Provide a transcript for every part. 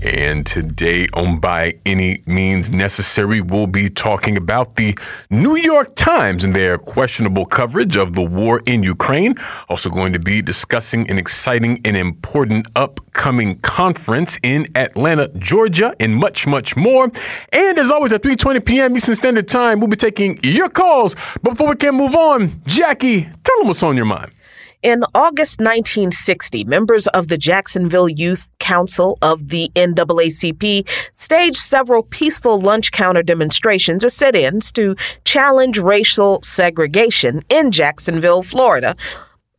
And today, on By Any Means Necessary, we'll be talking about the New York Times and their questionable coverage of the war in Ukraine. Also, going to be discussing an exciting and important upcoming conference in Atlanta, Georgia, and much, much more. And as always, at 3:20 p.m. Eastern Standard Time, we'll be taking your calls. But before we can move on, Jacquie, tell them what's on your mind. In August 1960, members of the Jacksonville Youth Council of the NAACP staged several peaceful lunch counter demonstrations or sit ins to challenge racial segregation in Jacksonville, Florida.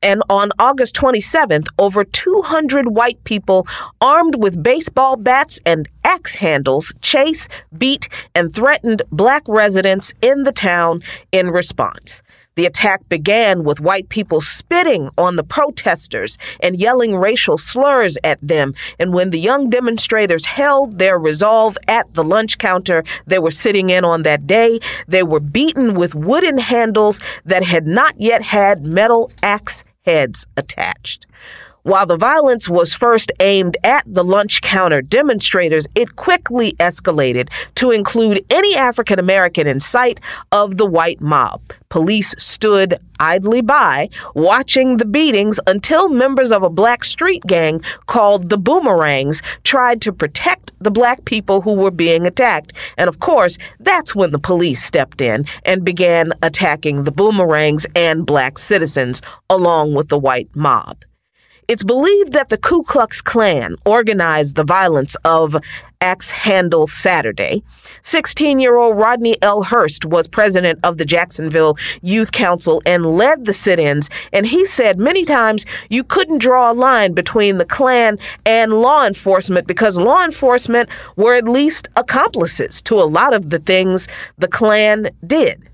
And on August 27th, over 200 white people armed with baseball bats and axe handles chased, beat, and threatened black residents in the town in response. The attack began with white people spitting on the protesters and yelling racial slurs at them. And when the young demonstrators held their resolve at the lunch counter they were sitting in on that day, they were beaten with wooden handles that had not yet had metal axe heads attached. While the violence was first aimed at the lunch counter demonstrators, it quickly escalated to include any African American in sight of the white mob. Police stood idly by, watching the beatings until members of a black street gang called the Boomerangs tried to protect the black people who were being attacked. And of course, that's when the police stepped in and began attacking the Boomerangs and black citizens along with the white mob. It's believed that the Ku Klux Klan organized the violence of Axe Handle Saturday. 16 year old Rodney L. Hurst was president of the Jacksonville Youth Council and led the sit ins. And he said many times you couldn't draw a line between the Klan and law enforcement because law enforcement were at least accomplices to a lot of the things the Klan did.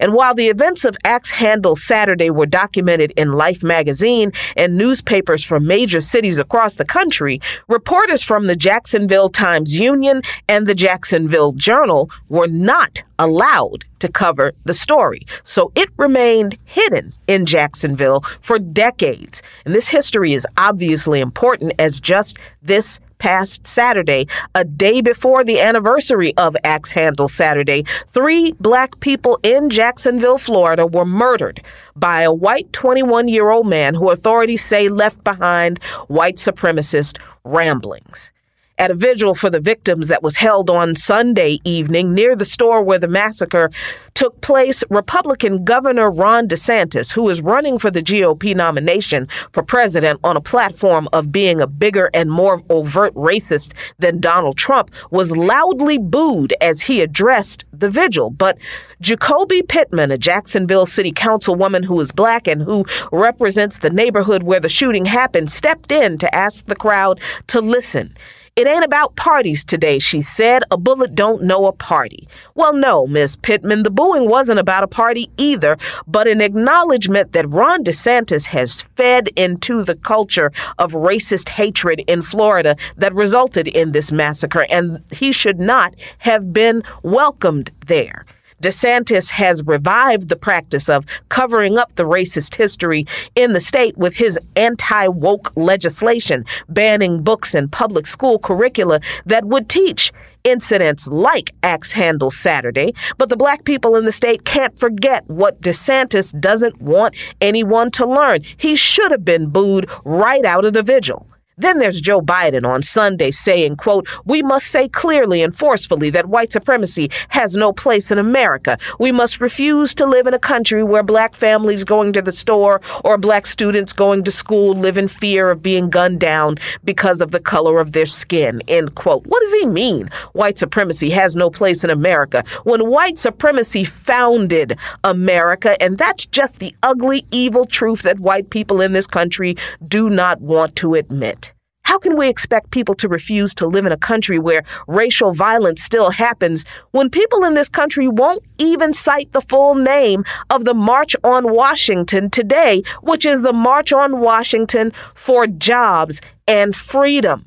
And while the events of Axe Handle Saturday were documented in Life magazine and newspapers from major cities across the country, reporters from the Jacksonville Times Union and the Jacksonville Journal were not allowed to cover the story. So it remained hidden in Jacksonville for decades. And this history is obviously important as just this past Saturday, a day before the anniversary of Axe Handle Saturday, three black people in Jacksonville, Florida were murdered by a white 21 year old man who authorities say left behind white supremacist ramblings at a vigil for the victims that was held on Sunday evening near the store where the massacre took place, Republican Governor Ron DeSantis, who is running for the GOP nomination for president on a platform of being a bigger and more overt racist than Donald Trump, was loudly booed as he addressed the vigil. But Ju'Coby Pittman, a Jacksonville City Councilwoman who is black and who represents the neighborhood where the shooting happened, stepped in to ask the crowd to listen. It ain't about parties today, she said. A bullet don't know a party. Well, no, Miss Pittman, the booing wasn't about a party either, but an acknowledgement that Ron DeSantis has fed into the culture of racist hatred in Florida that resulted in this massacre, and he should not have been welcomed there. DeSantis has revived the practice of covering up the racist history in the state with his anti woke legislation, banning books and public school curricula that would teach incidents like Axe Handle Saturday, but the black people in the state can't forget what DeSantis doesn't want anyone to learn. He should have been booed right out of the vigil. Then there's Joe Biden on Sunday saying, quote, we must say clearly and forcefully that white supremacy has no place in America. We must refuse to live in a country where black families going to the store or black students going to school live in fear of being gunned down because of the color of their skin, end quote. What does he mean? White supremacy has no place in America when white supremacy founded America, and that's just the ugly, evil truth that white people in this country do not want to admit. How can we expect people to refuse to live in a country where racial violence still happens when people in this country won't even cite the full name of the March on Washington today, which is the March on Washington for Jobs and Freedom?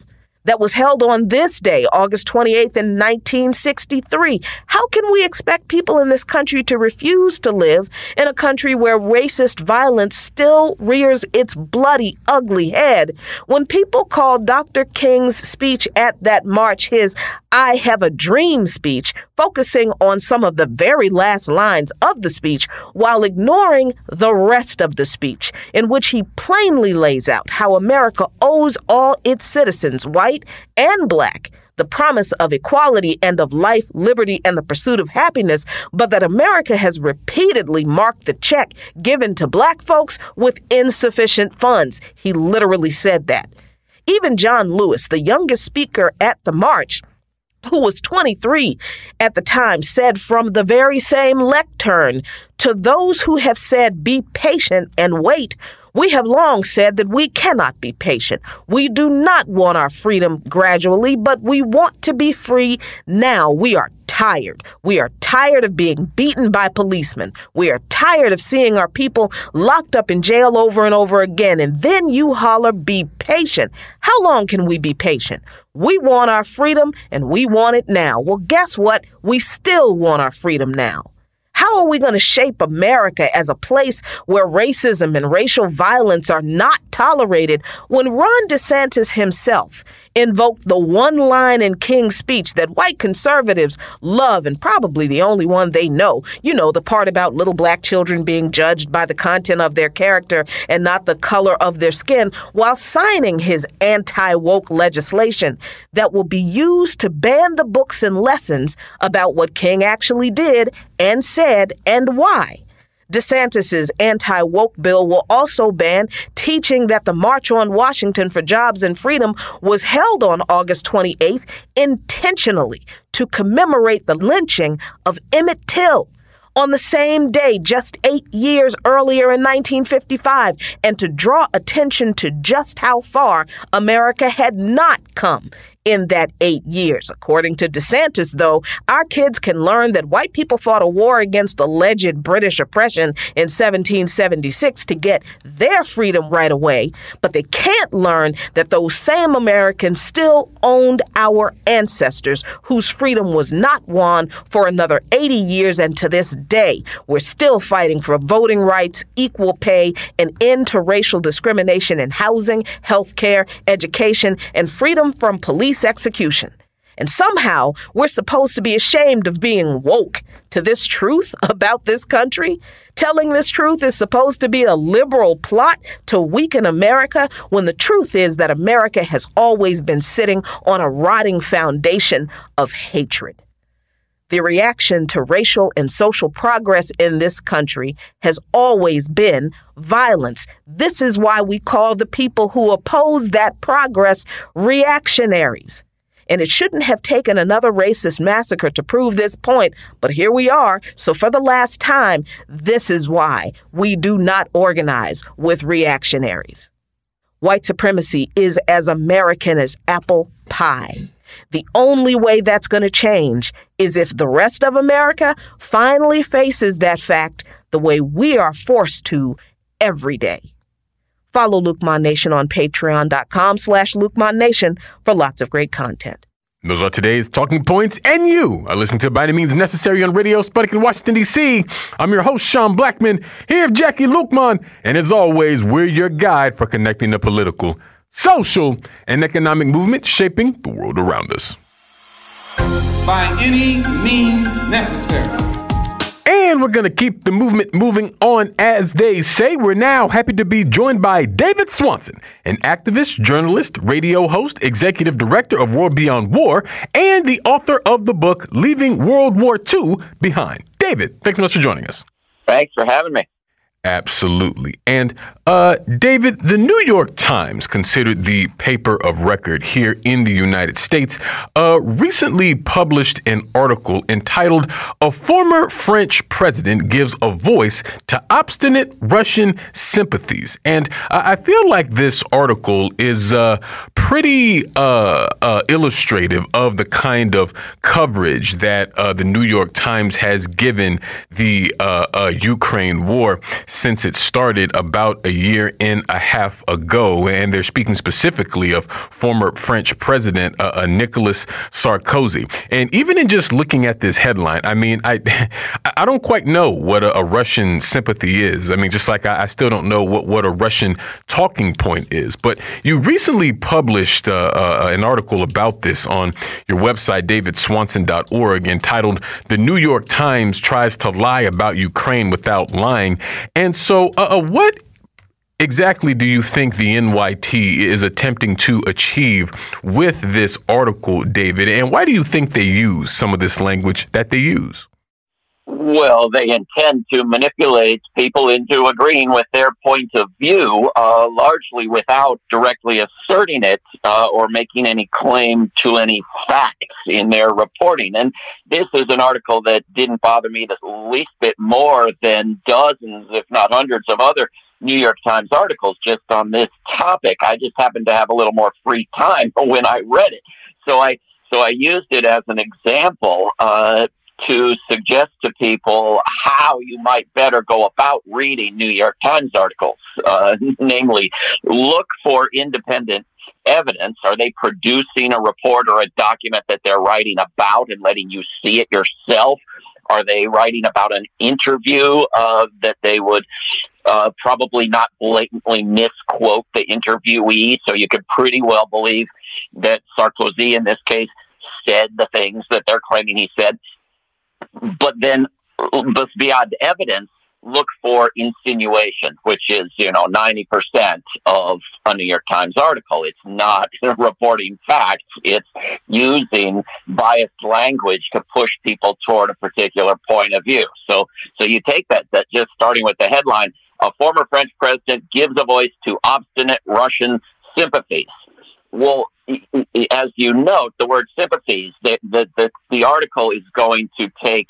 That was held on this day, August 28th in 1963. How can we expect people in this country to refuse to live in a country where racist violence still rears its bloody, ugly head? When people call Dr. King's speech at that march his I Have a Dream speech, focusing on some of the very last lines of the speech while ignoring the rest of the speech, in which he plainly lays out how America owes all its citizens, white and black, the promise of equality and of life, liberty, and the pursuit of happiness, but that America has repeatedly marked the check given to black folks with insufficient funds. He literally said that. Even John Lewis, the youngest speaker at the march, who was 23 at the time, said from the very same lectern to those who have said, Be patient and wait. We have long said that we cannot be patient. We do not want our freedom gradually, but we want to be free now. We are tired. We are tired of being beaten by policemen. We are tired of seeing our people locked up in jail over and over again. And then you holler, be patient. How long can we be patient? We want our freedom and we want it now. Well, guess what? We still want our freedom now. How are we going to shape America as a place where racism and racial violence are not tolerated when Ron DeSantis himself invoked the one line in King's speech that white conservatives love and probably the only one they know. You know, the part about little black children being judged by the content of their character and not the color of their skin, while signing his anti woke legislation that will be used to ban the books and lessons about what King actually did and said and why. DeSantis's anti-woke bill will also ban teaching that the March on Washington for Jobs and Freedom was held on August 28th intentionally to commemorate the lynching of Emmett Till on the same day, just eight years earlier in 1955, and to draw attention to just how far America had not come in that eight years. According to DeSantis, though, our kids can learn that white people fought a war against alleged British oppression in 1776 to get their freedom right away, but they can't learn that those same Americans still owned our ancestors whose freedom was not won for another 80 years, and to this day, we're still fighting for voting rights, equal pay, an end to racial discrimination in housing, health care, education, and freedom from police police execution. And somehow we're supposed to be ashamed of being woke to this truth about this country. Telling this truth is supposed to be a liberal plot to weaken America when the truth is that America has always been sitting on a rotting foundation of hatred. The reaction to racial and social progress in this country has always been violence. This is why we call the people who oppose that progress reactionaries. And it shouldn't have taken another racist massacre to prove this point, but here we are. So, for the last time, this is why we do not organize with reactionaries. White supremacy is as American as apple pie. The only way that's going to change is if the rest of America finally faces that fact the way we are forced to every day. Follow Luqman Nation on patreon.com slash Nation for lots of great content. Those are today's talking points, and you are listening to By Any Means Necessary on Radio Sputnik in Washington, D.C. I'm your host, Sean Blackmon, here with Jacquie Luqman, and as always, we're your guide for connecting the political social, and economic movement shaping the world around us. By any means necessary. And we're going to keep the movement moving on, as they say. We're now happy to be joined by David Swanson, an activist, journalist, radio host, executive director of World Beyond War, and the author of the book Leaving World War II Behind. David, thanks so much for joining us. Thanks for having me. Absolutely. And uh, David, the New York Times, considered the paper of record here in the United States, uh, recently published an article entitled A Former French President Gives a Voice to Obstinate Russian Sympathies. And I feel like this article is uh, pretty uh, uh, illustrative of the kind of coverage that uh, the New York Times has given the Ukraine war. Since it started about a year and a half ago. And they're speaking specifically of former French President uh, uh, Nicolas Sarkozy. And even in just looking at this headline, I mean, I I don't quite know what a, a Russian sympathy is. I mean, just like I, I, still don't know what, what a Russian talking point is. But you recently published uh, uh, an article about this on your website, davidswanson.org, entitled The New York Times Tries to Lie About Ukraine Without Lying. And so, uh, uh what exactly do you think the NYT is attempting to achieve with this article, David? And why do you think they use some of this language that they use? Well, they intend to manipulate people into agreeing with their point of view, uh, largely without directly asserting it uh, or making any claim to any facts in their reporting. And this is an article that didn't bother me the least bit more than dozens, if not hundreds, of other New York Times articles just on this topic. I just happened to have a little more free time when I read it, so I so I used it as an example uh, to suggest to people how you might better go about reading New York Times articles. Uh, namely, look for independent evidence. Are they producing a report or a document that they're writing about and letting you see it yourself? Are they writing about an interview uh, that they would uh, probably not blatantly misquote the interviewee? So you could pretty well believe that Sarkozy, in this case, said the things that they're claiming he said. But then, beyond evidence, look for insinuation, which is, you know, 90% of a New York Times article. It's not reporting facts. It's using biased language to push people toward a particular point of view. So, so you take that, that just starting with the headline, a former French president gives a voice to obstinate Russian sympathies. Well, as you note, the word sympathies, the, the, the, the article is going to take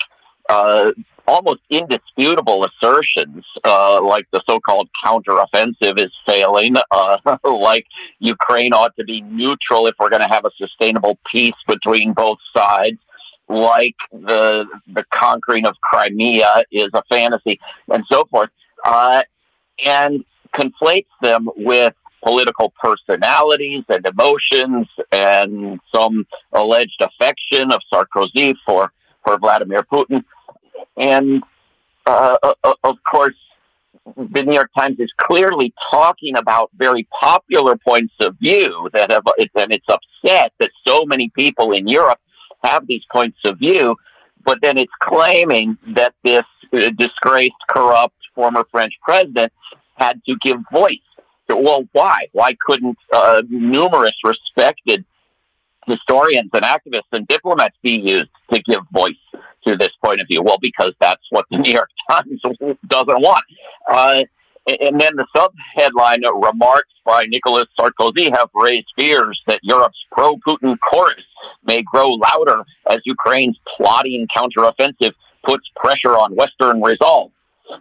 uh, almost indisputable assertions, uh, like the so-called counteroffensive is failing, uh, like Ukraine ought to be neutral if we're going to have a sustainable peace between both sides, like the the conquering of Crimea is a fantasy, and so forth, uh, and conflates them with political personalities and emotions and some alleged affection of Sarkozy for for Vladimir Putin and uh, uh, uh, of course, the New York Times is clearly talking about very popular points of view that have, and it's upset that so many people in Europe have these points of view, but then it's claiming that this uh, disgraced, corrupt former French president had to give voice. Well, why? Why couldn't uh, numerous respected historians and activists and diplomats be used to give voice to this point of view? Well, because that's what the New York Times doesn't want. Uh, and then the sub headline remarks by Nicolas Sarkozy have raised fears that Europe's pro Putin chorus may grow louder as Ukraine's plotting counteroffensive puts pressure on Western resolve.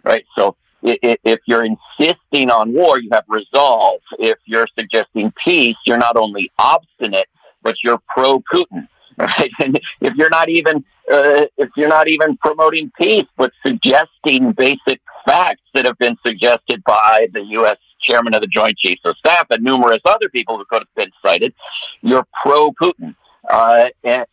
Right? So if you're insisting on war, you have resolve. If you're suggesting peace, you're not only obstinate, but you're pro Putin. Right? And if you're not even uh, if you're not even promoting peace, but suggesting basic facts that have been suggested by the U.S. Chairman of the Joint Chiefs of Staff and numerous other people who could have been cited, you're pro Putin. Uh, and,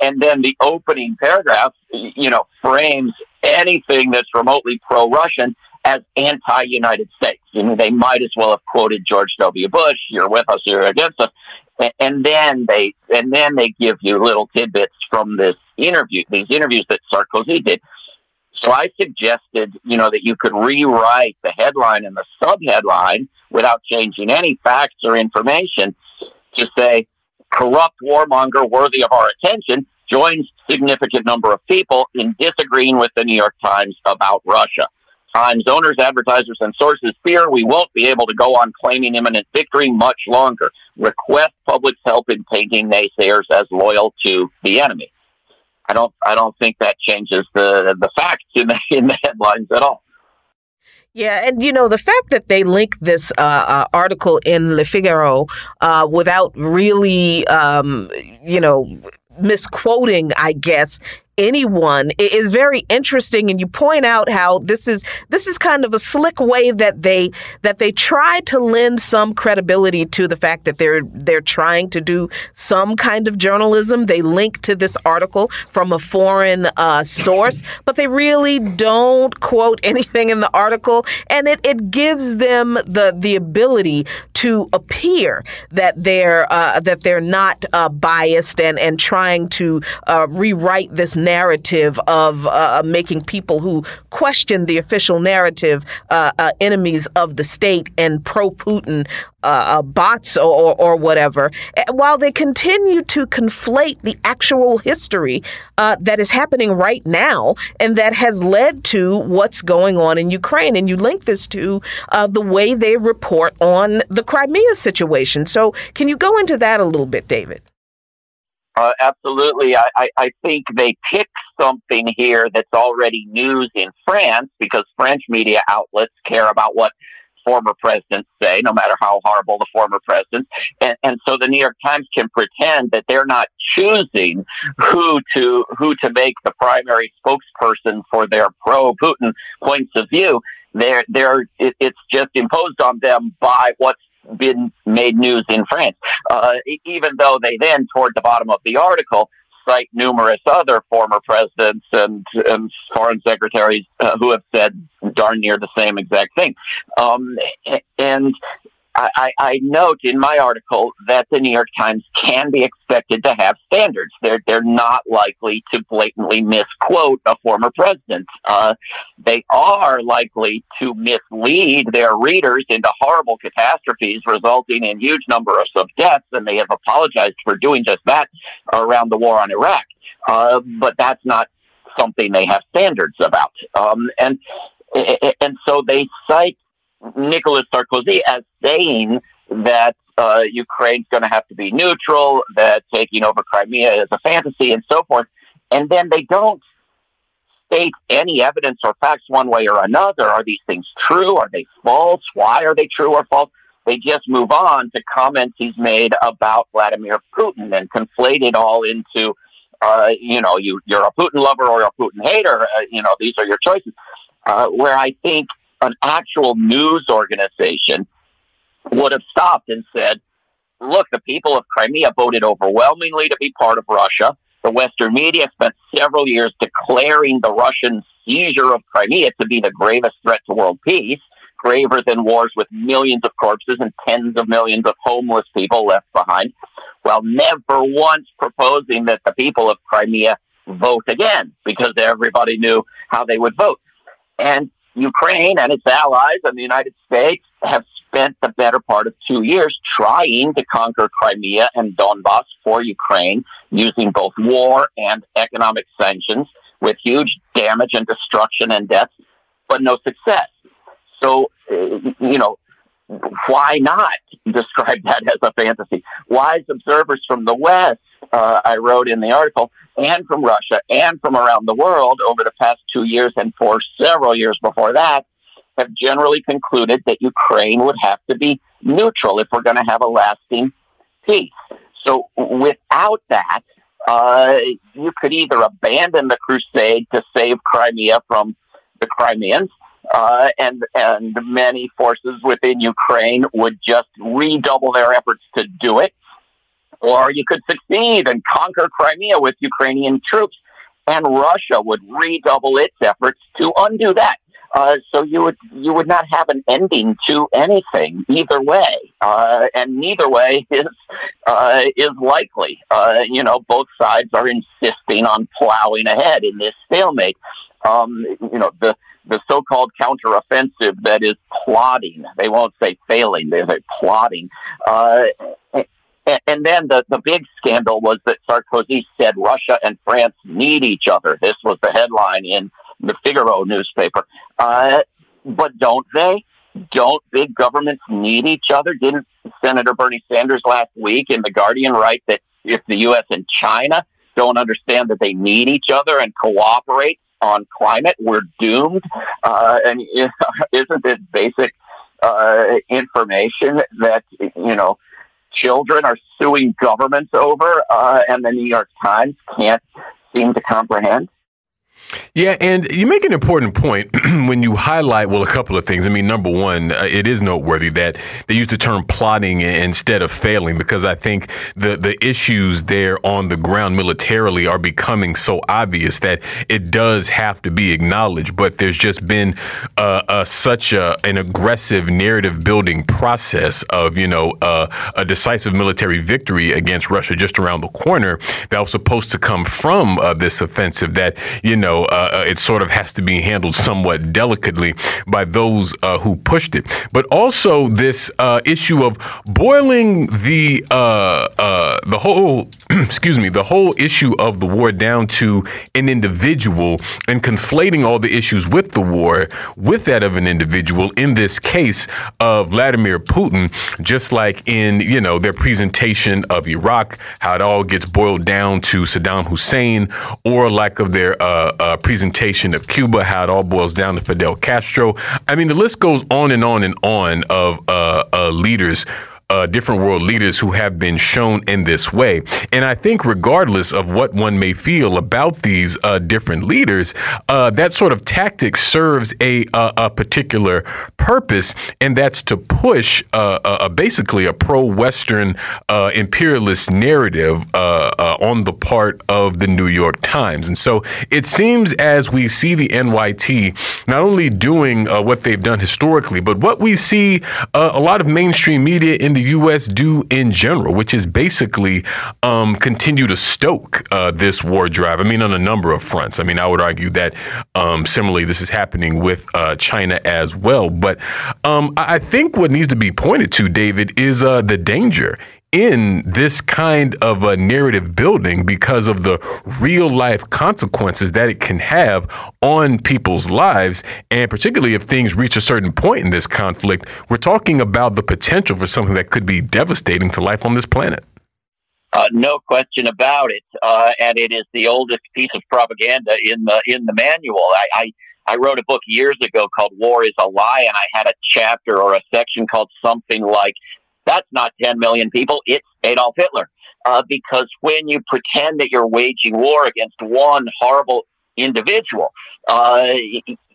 and then the opening paragraph, you know, frames anything that's remotely pro-Russian as anti-United States. I mean, they might as well have quoted George W. Bush, "You're with us, you're against us," and then they and then they give you little tidbits from this interview, these interviews that Sarkozy did. So I suggested, you know, that you could rewrite the headline and the subheadline without changing any facts or information to say, corrupt warmonger worthy of our attention joins significant number of people in disagreeing with the New York Times about Russia. Times owners, advertisers, and sources fear we won't be able to go on claiming imminent victory much longer. Request public's help in painting naysayers as loyal to the enemy. I don't. I don't think that changes the the facts in the in the headlines at all. Yeah, and you know the fact that they link this uh, uh, article in Le Figaro uh, without really, um, you know, misquoting, I guess, anyone. Is very interesting and you point out how this is this is kind of a slick way that they that they try to lend some credibility to the fact that they're they're trying to do some kind of journalism. They link to this article from a foreign uh, source but they really don't quote anything in the article and it, it gives them the the ability to appear that they're uh, that they're not uh, biased and and trying to uh, rewrite this narrative of uh, making people who question the official narrative uh, uh, enemies of the state and pro Putin uh, uh, bots or, or, whatever, eh, while they continue to conflate the actual history uh, that is happening right now and that has led to what's going on in Ukraine. And you link this to uh, the way they report on the Crimea situation. So, can you go into that a little bit, David? Uh, absolutely. I, I, I, think they pick something here that's already news in France because French media outlets care about what former presidents say, no matter how horrible the former presidents. And, and so the New York Times can pretend that they're not choosing who to who to make the primary spokesperson for their pro-Putin points of view. They're, they're, it, it's just imposed on them by what's been made news in France. Uh, even though they then, toward the bottom of the article, cite numerous other former presidents and, and foreign secretaries uh, who have said darn near the same exact thing. Um, and I, I, note in my article that the New York Times can be expected to have standards. They're they're not likely to blatantly misquote a former president. Uh, they are likely to mislead their readers into horrible catastrophes, resulting in huge numbers of deaths, and they have apologized for doing just that around the war on Iraq. Uh, but that's not something they have standards about. Um, and and so they cite Nicolas Sarkozy as saying that uh, Ukraine's going to have to be neutral, that taking over Crimea is a fantasy, and so forth. And then they don't state any evidence or facts one way or another. Are these things true? Are they false? Why are they true or false? They just move on to comments he's made about Vladimir Putin and conflate it all into, uh, you know, you, you're a Putin lover or a Putin hater. Uh, you know, these are your choices. Uh, where I think an actual news organization would have stopped and said, look, the people of Crimea voted overwhelmingly to be part of Russia. The Western media spent several years declaring the Russian seizure of Crimea to be the gravest threat to world peace, graver than wars with millions of corpses and tens of millions of homeless people left behind, while never once proposing that the people of Crimea vote again, because everybody knew how they would vote. And Ukraine and its allies and the United States have spent the better part of two years trying to conquer Crimea and Donbass for Ukraine using both war and economic sanctions with huge damage and destruction and deaths, but no success. So, uh, you know, why not describe that as a fantasy? Wise observers from the West, uh, I wrote in the article, and from Russia and from around the world over the past two years and for several years before that have generally concluded that Ukraine would have to be neutral if we're going to have a lasting peace. So without that, uh, you could either abandon the crusade to save Crimea from the Crimeans, uh, and and many forces within Ukraine would just redouble their efforts to do it, or you could succeed and conquer Crimea with Ukrainian troops, and Russia would redouble its efforts to undo that. Uh, so you would you would not have an ending to anything either way, uh, and neither way is uh, is likely. Uh, you know, both sides are insisting on plowing ahead in this stalemate. Um, you know, the the so-called counteroffensive that is plotting. They won't say failing; they say plotting. Uh, and then the, the big scandal was that Sarkozy said Russia and France need each other. This was the headline in the Figaro newspaper. Uh, but don't they? Don't big governments need each other? Didn't Senator Bernie Sanders last week in The Guardian write that if the U.S. and China don't understand that they need each other and cooperate on climate, we're doomed? Uh, and isn't this basic uh, information that, you know, children are suing governments over, uh, and the New York Times can't seem to comprehend. Yeah, and you make an important point when you highlight, well, a couple of things. I mean, number one, uh, it is noteworthy that they used the term plotting instead of failing because I think the, the issues there on the ground militarily are becoming so obvious that it does have to be acknowledged. But there's just been uh, uh, such a, an aggressive narrative building process of, you know, uh, a decisive military victory against Russia just around the corner that was supposed to come from uh, this offensive that, you know, uh, uh, it sort of has to be handled somewhat delicately by those uh, who pushed it. But also this uh, issue of boiling the uh, uh, the whole excuse me the whole issue of the war down to an individual and conflating all the issues with the war with that of an individual. In this case of Vladimir Putin, just like in you know their presentation of Iraq, how it all gets boiled down to Saddam Hussein, or lack of their uh, presentation of Cuba, how it all boils down to Fidel Castro. I mean, the list goes on and on and on of uh, uh, leaders uh, different world leaders who have been shown in this way. And I think, regardless of what one may feel about these uh, different leaders, uh, that sort of tactic serves a, a, a particular purpose, and that's to push uh, basically a pro Western uh, imperialist narrative uh, on the part of the New York Times. And so it seems as we see the NYT not only doing what they've done historically, but what we see a lot of mainstream media in the U.S. do in general, which is basically um, continue to stoke uh, this war drive. I mean, on a number of fronts. I mean, I would argue that um, similarly, this is happening with uh, China as well. But um, I think what needs to be pointed to, David, is uh, the danger in this kind of a narrative building because of the real life consequences that it can have on people's lives. And particularly if things reach a certain point in this conflict, we're talking about the potential for something that could be devastating to life on this planet. Uh, no question about it, uh, and it is the oldest piece of propaganda in the in the manual. I, I I wrote a book years ago called War is a Lie, and I had a chapter or a section called something like that's not 10 million people. It's Adolf Hitler. Uh, because when you pretend that you're waging war against one horrible individual, uh,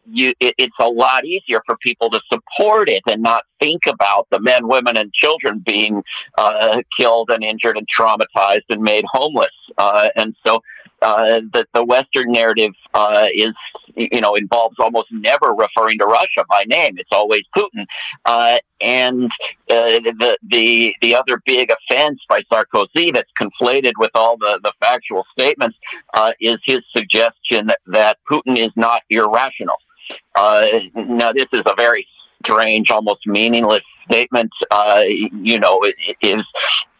you, it, it's a lot easier for people to support it and not think about the men, women, and children being uh, killed and injured and traumatized and made homeless. Uh, and so uh, the, the Western narrative uh, is, you know, involves almost never referring to Russia by name. It's always Putin. Uh, and uh, the, the, the other big offense by Sarkozy that's conflated with all the, the factual statements uh, is his suggestion that, that Putin is not irrational. now, this is a very strange, almost meaningless statement. you know, it, it is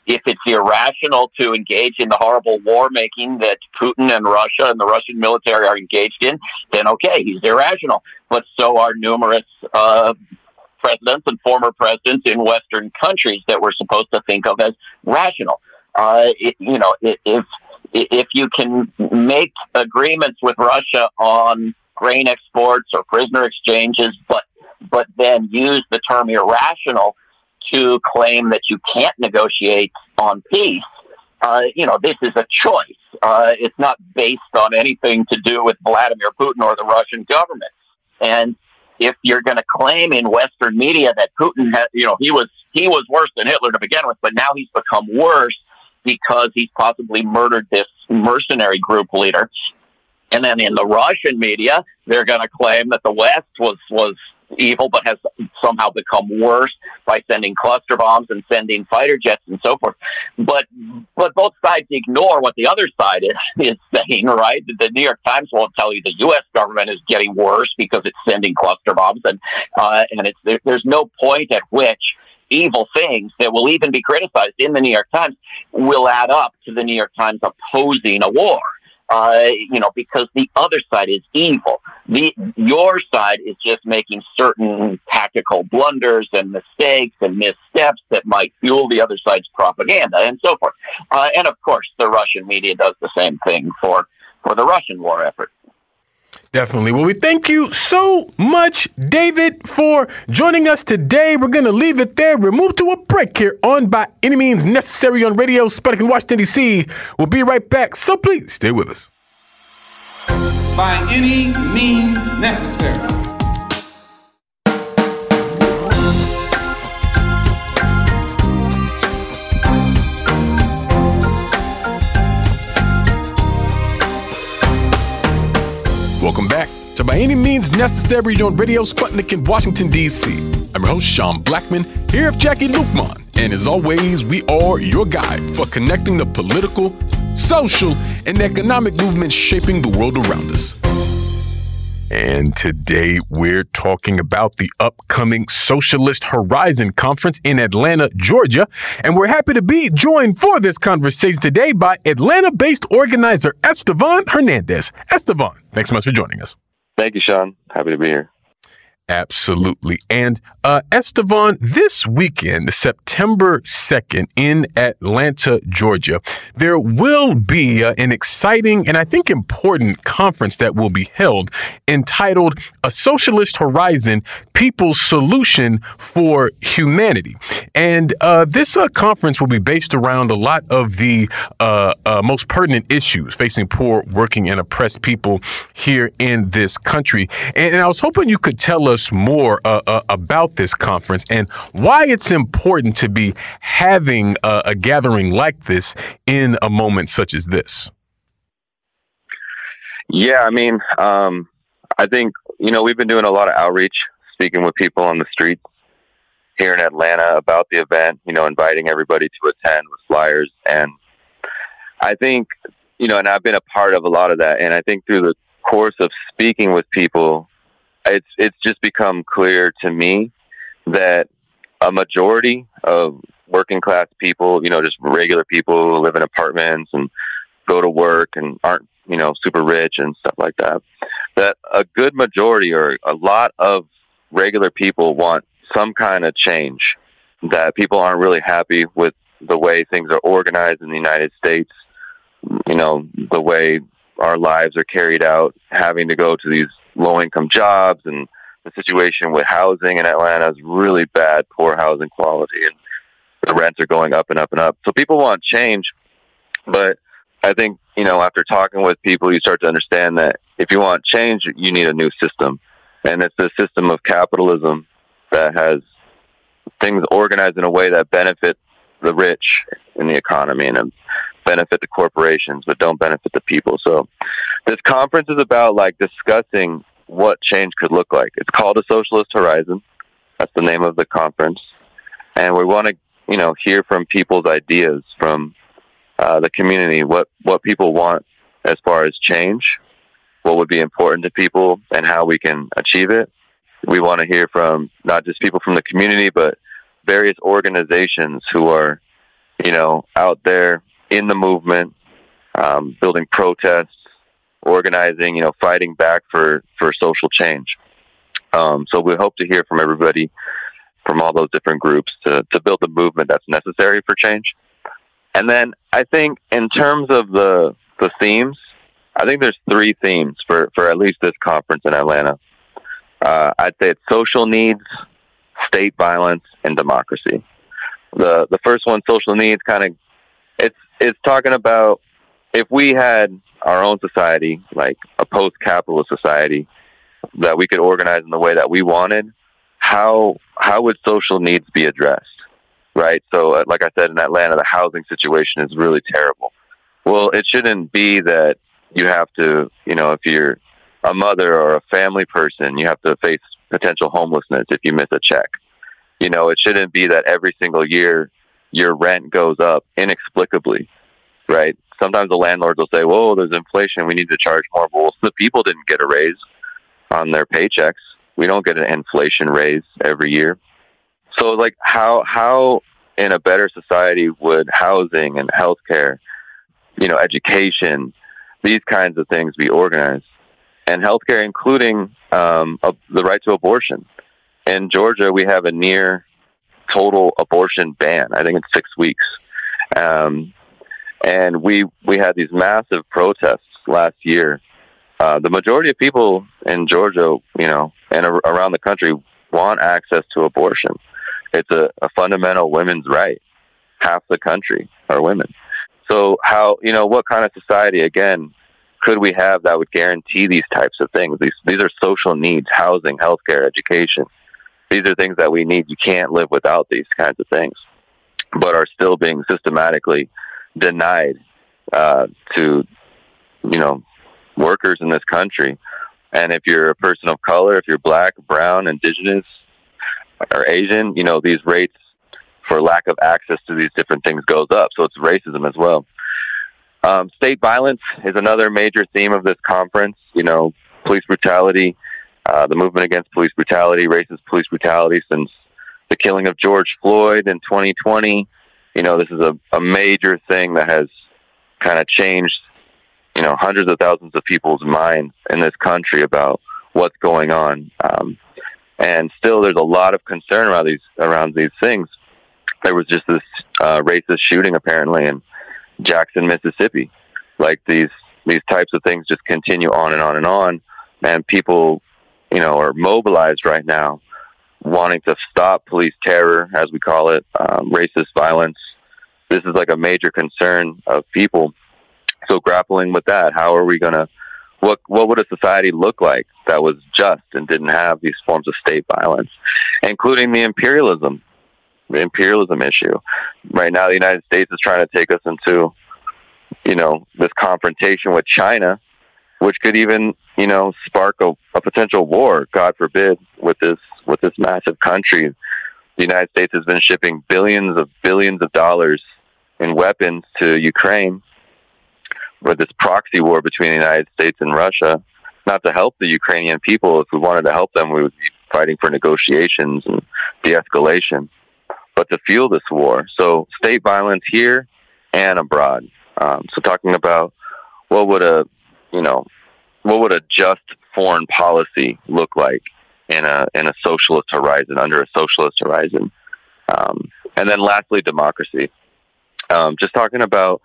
if it's irrational to engage in the horrible war making that Putin and Russia and the Russian military are engaged in, then okay, he's irrational. But so are numerous uh, presidents and former presidents in Western countries that we're supposed to think of as rational. Uh, it, you know, if if you can make agreements with Russia on grain exports or prisoner exchanges, but but then use the term irrational to claim that you can't negotiate on peace, uh, you know, this is a choice. Uh, it's not based on anything to do with Vladimir Putin or the Russian government. And if you're going to claim in Western media that Putin, had, you know, he was he was worse than Hitler to begin with, but now he's become worse because he's possibly murdered this mercenary group leader. And then in the Russian media, they're going to claim that the West was was evil, but has somehow become worse by sending cluster bombs and sending fighter jets and so forth. But but both sides ignore what the other side is, is saying, right? The New York Times won't tell you the U.S. government is getting worse because it's sending cluster bombs, and uh, and it's there, there's no point at which evil things that will even be criticized in the New York Times will add up to the New York Times opposing a war uh, you know, because the other side is evil. The your side is just making certain tactical blunders and mistakes and missteps that might fuel the other side's propaganda and so forth. Uh, and of course, the Russian media does the same thing for for the Russian war effort. Definitely. Well, we thank you so much, David, for joining us today. We're going to leave it there. We'll move to a break here on By Any Means Necessary on Radio Sputnik in Washington, D.C. We'll be right back, so please stay with us. by any means necessary. To By Any Means Necessary on Radio Sputnik in Washington, D.C. I'm your host, Sean Blackmon, here with Jacquie Luqman. And as always, we are your guide for connecting the political, social, and economic movements shaping the world around us. And today we're talking about the upcoming Socialist Horizon Conference in Atlanta, Georgia. And we're happy to be joined for this conversation today by Atlanta based organizer Estevan Hernandez. Estevan, thanks so much for joining us. Thank you, Sean. Happy to be here. Absolutely. And uh, Estevan, this weekend, September 2nd, in Atlanta, Georgia, there will be uh, an exciting and I think important conference that will be held entitled A Socialist Horizon People's Solution for Humanity. And uh, this uh, conference will be based around a lot of the uh, uh, most pertinent issues facing poor, working, and oppressed people here in this country. And, and I was hoping you could tell us more uh, about this conference and why it's important to be having a, a gathering like this in a moment such as this. Yeah, I mean, um, I think, you know, we've been doing a lot of outreach, speaking with people on the streets here in Atlanta about the event, you know, inviting everybody to attend with flyers. And I think, you know, and I've been a part of a lot of that. And I think through the course of speaking with people, it's it's just become clear to me that a majority of working class people, you know, just regular people who live in apartments and go to work and aren't, you know, super rich and stuff like that, that a good majority or a lot of regular people want some kind of change, that people aren't really happy with the way things are organized in the United States, you know, the way our lives are carried out, having to go to these low income jobs and the situation with housing in Atlanta is really bad, poor housing quality, and the rents are going up and up and up. So people want change, but I think you know after talking with people, you start to understand that if you want change, you need a new system, and it's the system of capitalism that has things organized in a way that benefit the rich in the economy and benefit the corporations but don't benefit the people. So this conference is about like discussing what change could look like. It's called a Socialist Horizon. That's the name of the conference, and we want to, you know, hear from people's ideas from uh, the community, what what people want as far as change, what would be important to people, and how we can achieve it. We want to hear from not just people from the community, but various organizations who are, you know, out there in the movement, um, building protests, organizing, you know, fighting back for, for social change. Um, so we hope to hear from everybody from all those different groups to, to build the movement that's necessary for change. And then I think in terms of the, the themes, I think there's three themes for, for at least this conference in Atlanta. Uh, I'd say it's social needs, state violence, and democracy. The the first one, social needs, kind of it's it's talking about if we had our own society, like a post-capitalist society, that we could organize in the way that we wanted, how how would social needs be addressed? Right. So, uh, like I said, in Atlanta, the housing situation is really terrible. Well, it shouldn't be that you have to, you know, if you're a mother or a family person, you have to face potential homelessness if you miss a check. You know, it shouldn't be that every single year your rent goes up inexplicably, right? Sometimes the landlords will say, "Whoa, there's inflation. We need to charge more." Well, the people didn't get a raise on their paychecks. We don't get an inflation raise every year. So, like, how how in a better society would housing and healthcare, you know, education, these kinds of things be organized? And healthcare, including um, a, the right to abortion. In Georgia, we have a near total abortion ban. I think it's six weeks. Um, and we we had these massive protests last year. Uh, the majority of people in Georgia, you know, and a- around the country, want access to abortion. It's a, a fundamental women's right. Half the country are women. So how you know what kind of society again could we have that would guarantee these types of things? These these are social needs: housing, healthcare, education. These are things that we need. You can't live without these kinds of things, but are still being systematically denied uh, to, you know, workers in this country. And if you're a person of color, if you're black, brown, indigenous, or Asian, you know, these rates for lack of access to these different things goes up. So it's racism as well. Um, state violence is another major theme of this conference. You know, police brutality, uh, the movement against police brutality, racist police brutality since the killing of George Floyd in 2020. You know, this is a, a major thing that has kind of changed, you know, hundreds of thousands of people's minds in this country about what's going on. Um, and still, there's a lot of concern around these around these things. There was just this uh, racist shooting apparently in Jackson, Mississippi. Like these these types of things just continue on and on and on, and people, you know, are mobilized right now, wanting to stop police terror, as we call it, um, racist violence. This is like a major concern of people. So grappling with that, how are we going to what what would a society look like that was just and didn't have these forms of state violence, including the imperialism, the imperialism issue. Right now, the United States is trying to take us into, you know, this confrontation with China, which could even, you know, spark a, a potential war. God forbid, with this with this massive country. The United States has been shipping billions of billions of dollars in weapons to Ukraine with this proxy war between the United States and Russia, not to help the Ukrainian people. If we wanted to help them, we would be fighting for negotiations and de-escalation, but to fuel this war. So state violence here and abroad. Um, so talking about what would a, you know, what would a just foreign policy look like in a in a socialist horizon under a socialist horizon, um, and then lastly democracy. Um, just talking about,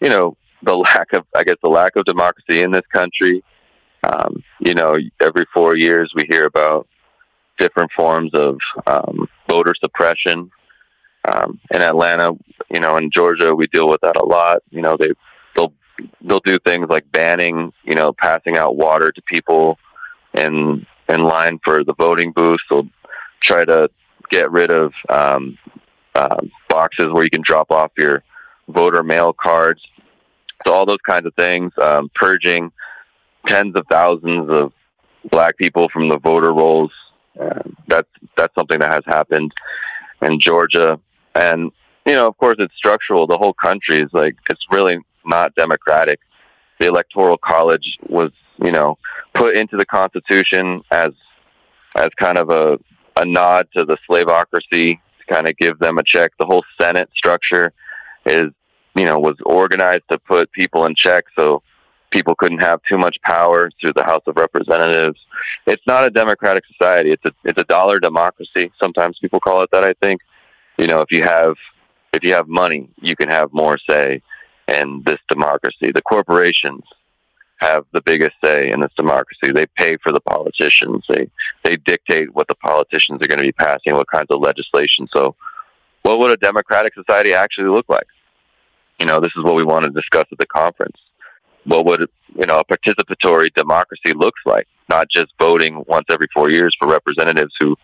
you know, the lack of, I guess, the lack of democracy in this country. Um, you know, every four years we hear about different forms of um, voter suppression. Um, in Atlanta, you know, in Georgia, we deal with that a lot. You know, they they'll do things like banning, you know, passing out water to people in in line for the voting booth. They'll try to get rid of um, uh, boxes where you can drop off your voter mail cards so all those kinds of things, um, purging tens of thousands of black people from the voter rolls. Uh, that's that's something that has happened in Georgia, and you know, of course, it's structural. The whole country is like it's really not democratic. The electoral college was, you know, put into the Constitution as as kind of a a nod to the slaveocracy to kind of give them a check. The whole Senate structure is you know, was organized to put people in check so people couldn't have too much power through the House of Representatives. It's not a democratic society. It's a it's a dollar democracy. Sometimes people call it that. I think, you know, if you have if you have money, you can have more say in this democracy. The corporations have the biggest say in this democracy. They pay for the politicians. They they dictate what the politicians are going to be passing, what kinds of legislation. So, what would a democratic society actually look like? you know, this is what we want to discuss at the conference. What would, you know, a participatory democracy looks like, not just voting once every four years for representatives who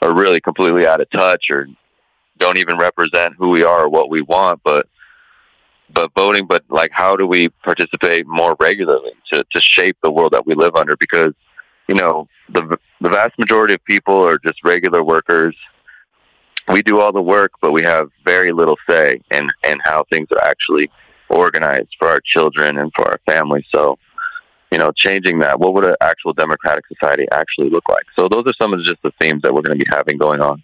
are really completely out of touch or don't even represent who we are or what we want, but but voting, but like how do we participate more regularly to, to shape the world that we live under? Because, you know, the the vast majority of people are just regular workers we do all the work, but we have very little say in in how things are actually organized for our children and for our families. So, you know, changing that, what would an actual democratic society actually look like? So, those are some of just the themes that we're going to be having going on.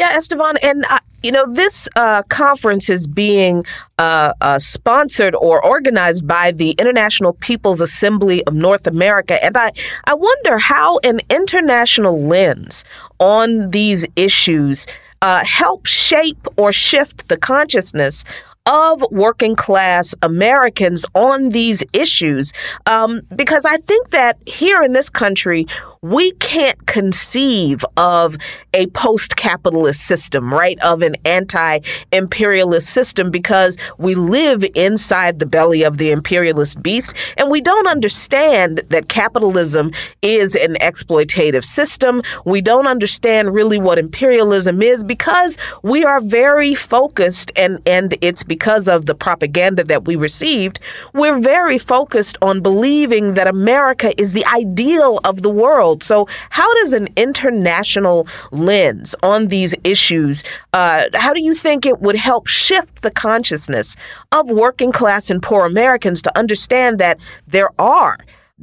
Yeah, Estevan, and uh, you know this uh, conference is being uh, uh, sponsored or organized by the International People's Assembly of North America, and I I wonder how an international lens on these issues uh, help shape or shift the consciousness of working class Americans on these issues. Um, because I think that here in this country, we can't conceive of a post capitalist system, right? Of an anti imperialist system because we live inside the belly of the imperialist beast and we don't understand that capitalism is an exploitative system. We don't understand really what imperialism is because we are very focused and, and it's because of the propaganda that we received. We're very focused on believing that America is the ideal of the world. So, how does an international lens on these issues, uh, how do you think it would help shift the consciousness of working class and poor Americans to understand that there are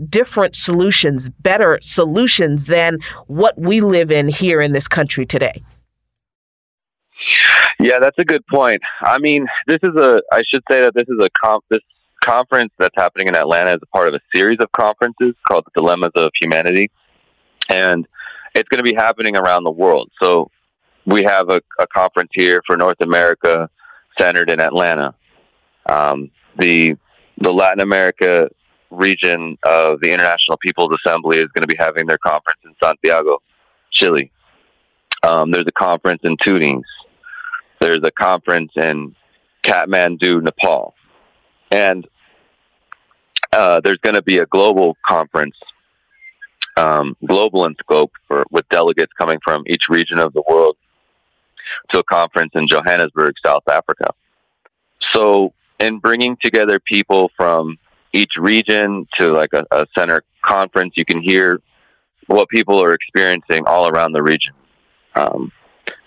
different solutions, better solutions than what we live in here in this country today? Yeah, that's a good point. I mean, this is a I should say that this is a comp this conference that's happening in Atlanta is a part of a series of conferences called the Dilemmas of Humanity. And it's going to be happening around the world. So we have a, a conference here for North America centered in Atlanta. Um, the the Latin America region of the International People's Assembly is going to be having their conference in Santiago, Chile. Um, there's a conference in Tunis. There's a conference in Kathmandu, Nepal. And uh, there's going to be a global conference, um, global in scope, for, with delegates coming from each region of the world to a conference in Johannesburg, South Africa. So, in bringing together people from each region to like a, a center conference, you can hear what people are experiencing all around the region. Um,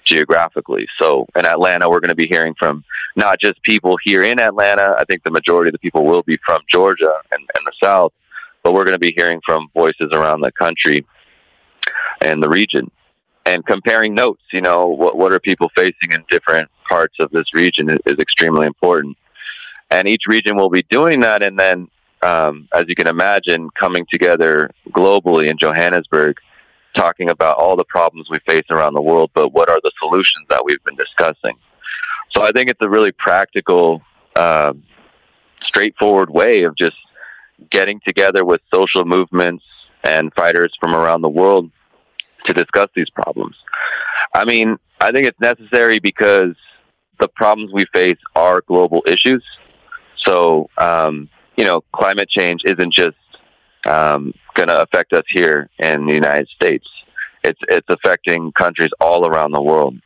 geographically. So in Atlanta, we're going to be hearing from not just people here in Atlanta. I think the majority of the people will be from Georgia and, and the South, but we're going to be hearing from voices around the country and the region and comparing notes. You know, what, what are people facing in different parts of this region is, is extremely important. And each region will be doing that. And then, um, as you can imagine, coming together globally in Johannesburg talking about all the problems we face around the world, but what are the solutions that we've been discussing? So I think it's a really practical, uh, straightforward way of just getting together with social movements and fighters from around the world to discuss these problems. I mean, I think it's necessary because the problems we face are global issues. So, um, you know, climate change isn't just um, going to affect us here in the United States. It's it's affecting countries all around the world.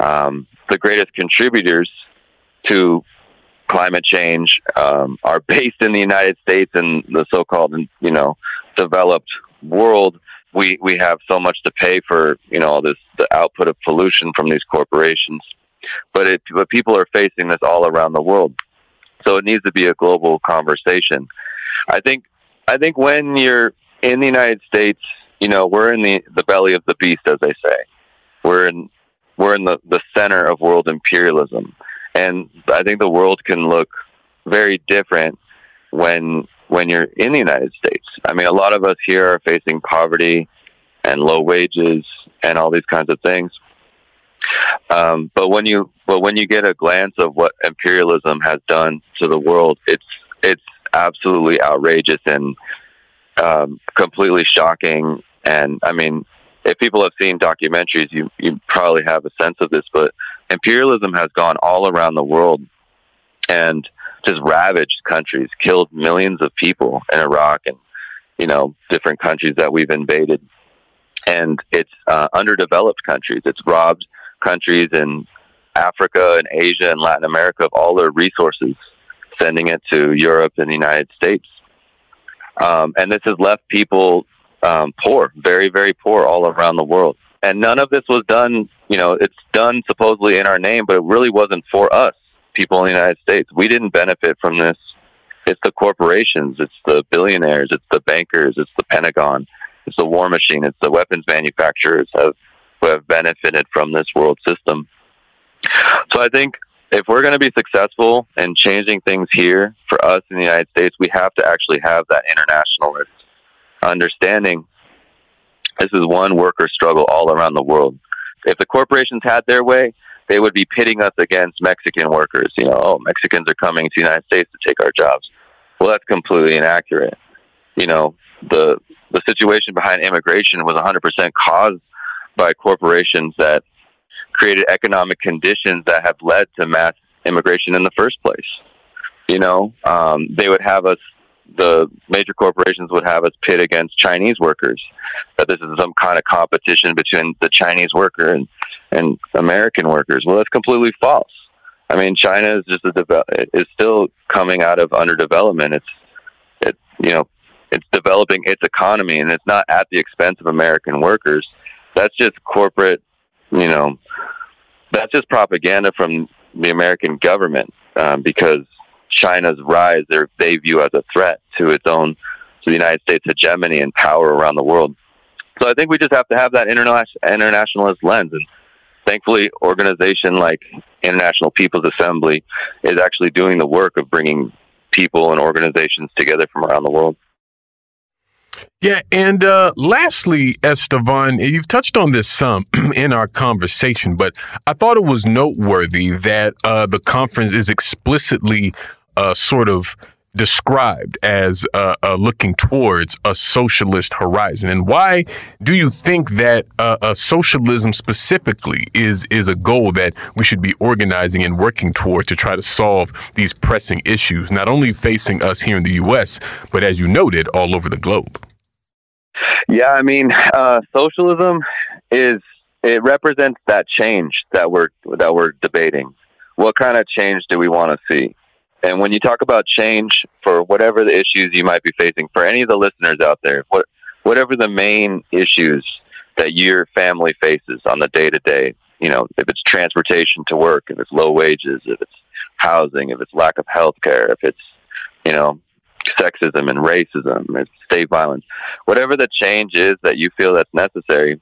Um, the greatest contributors to climate change um, are based in the United States and the so-called you know developed world. We we have so much to pay for you know all this the output of pollution from these corporations, but it but people are facing this all around the world. So it needs to be a global conversation. I think I think when you're in the United States, you know, we're in the, the belly of the beast, as they say. We're in we're in the, the center of world imperialism. And I think the world can look very different when when you're in the United States. I mean, a lot of us here are facing poverty and low wages and all these kinds of things. Um, but when you but when you get a glance of what imperialism has done to the world, it's it's absolutely outrageous and um, completely shocking. And I mean, if people have seen documentaries, you you probably have a sense of this. But imperialism has gone all around the world and just ravaged countries, killed millions of people in Iraq and you know different countries that we've invaded. And it's uh, underdeveloped countries. It's robbed countries in Africa and Asia and Latin America of all their resources sending it to Europe and the United States. Um, and this has left people um, poor, very, very poor all around the world. And none of this was done, you know, it's done supposedly in our name, but it really wasn't for us, people in the United States. We didn't benefit from this. It's the corporations, it's the billionaires, it's the bankers, it's the Pentagon, it's the war machine, it's the weapons manufacturers have, who have benefited from this world system. So I think if we're going to be successful in changing things here for us in the United States, we have to actually have that internationalist understanding. This is one worker struggle all around the world. If the corporations had their way, they would be pitting us against Mexican workers. You know, oh, Mexicans are coming to the United States to take our jobs. Well, that's completely inaccurate. You know, the the situation behind immigration was 100% caused by corporations that created economic conditions that have led to mass immigration in the first place. You know, um, they would have us, the major corporations would have us pit against Chinese workers, that this is some kind of competition between the Chinese worker and, and American workers. Well, that's completely false. I mean, China is just a develop, is still coming out of underdevelopment. It's, it, you know, it's developing its economy and it's not at the expense of American workers. That's just corporate, you know, that's just propaganda from the American government um, because China's rise they view as a threat to its own, to the United States hegemony and power around the world. So I think we just have to have that internationalist lens. And thankfully, organization like International People's Assembly is actually doing the work of bringing people and organizations together from around the world. Yeah, and uh, lastly, Estevan, you've touched on this some in our conversation, but I thought it was noteworthy that uh, the conference is explicitly uh, sort of described as uh, uh, looking towards a socialist horizon. And why do you think that uh, socialism specifically is is a goal that we should be organizing and working toward to try to solve these pressing issues, not only facing us here in the U.S., but as you noted, all over the globe? Yeah, I mean, uh, socialism is it represents that change that we're that we're debating. What kind of change do we want to see? And when you talk about change for whatever the issues you might be facing, for any of the listeners out there, what whatever the main issues that your family faces on the day to day, you know, if it's transportation to work, if it's low wages, if it's housing, if it's lack of health care, if it's, you know, sexism and racism and state violence, whatever the change is that you feel that's necessary.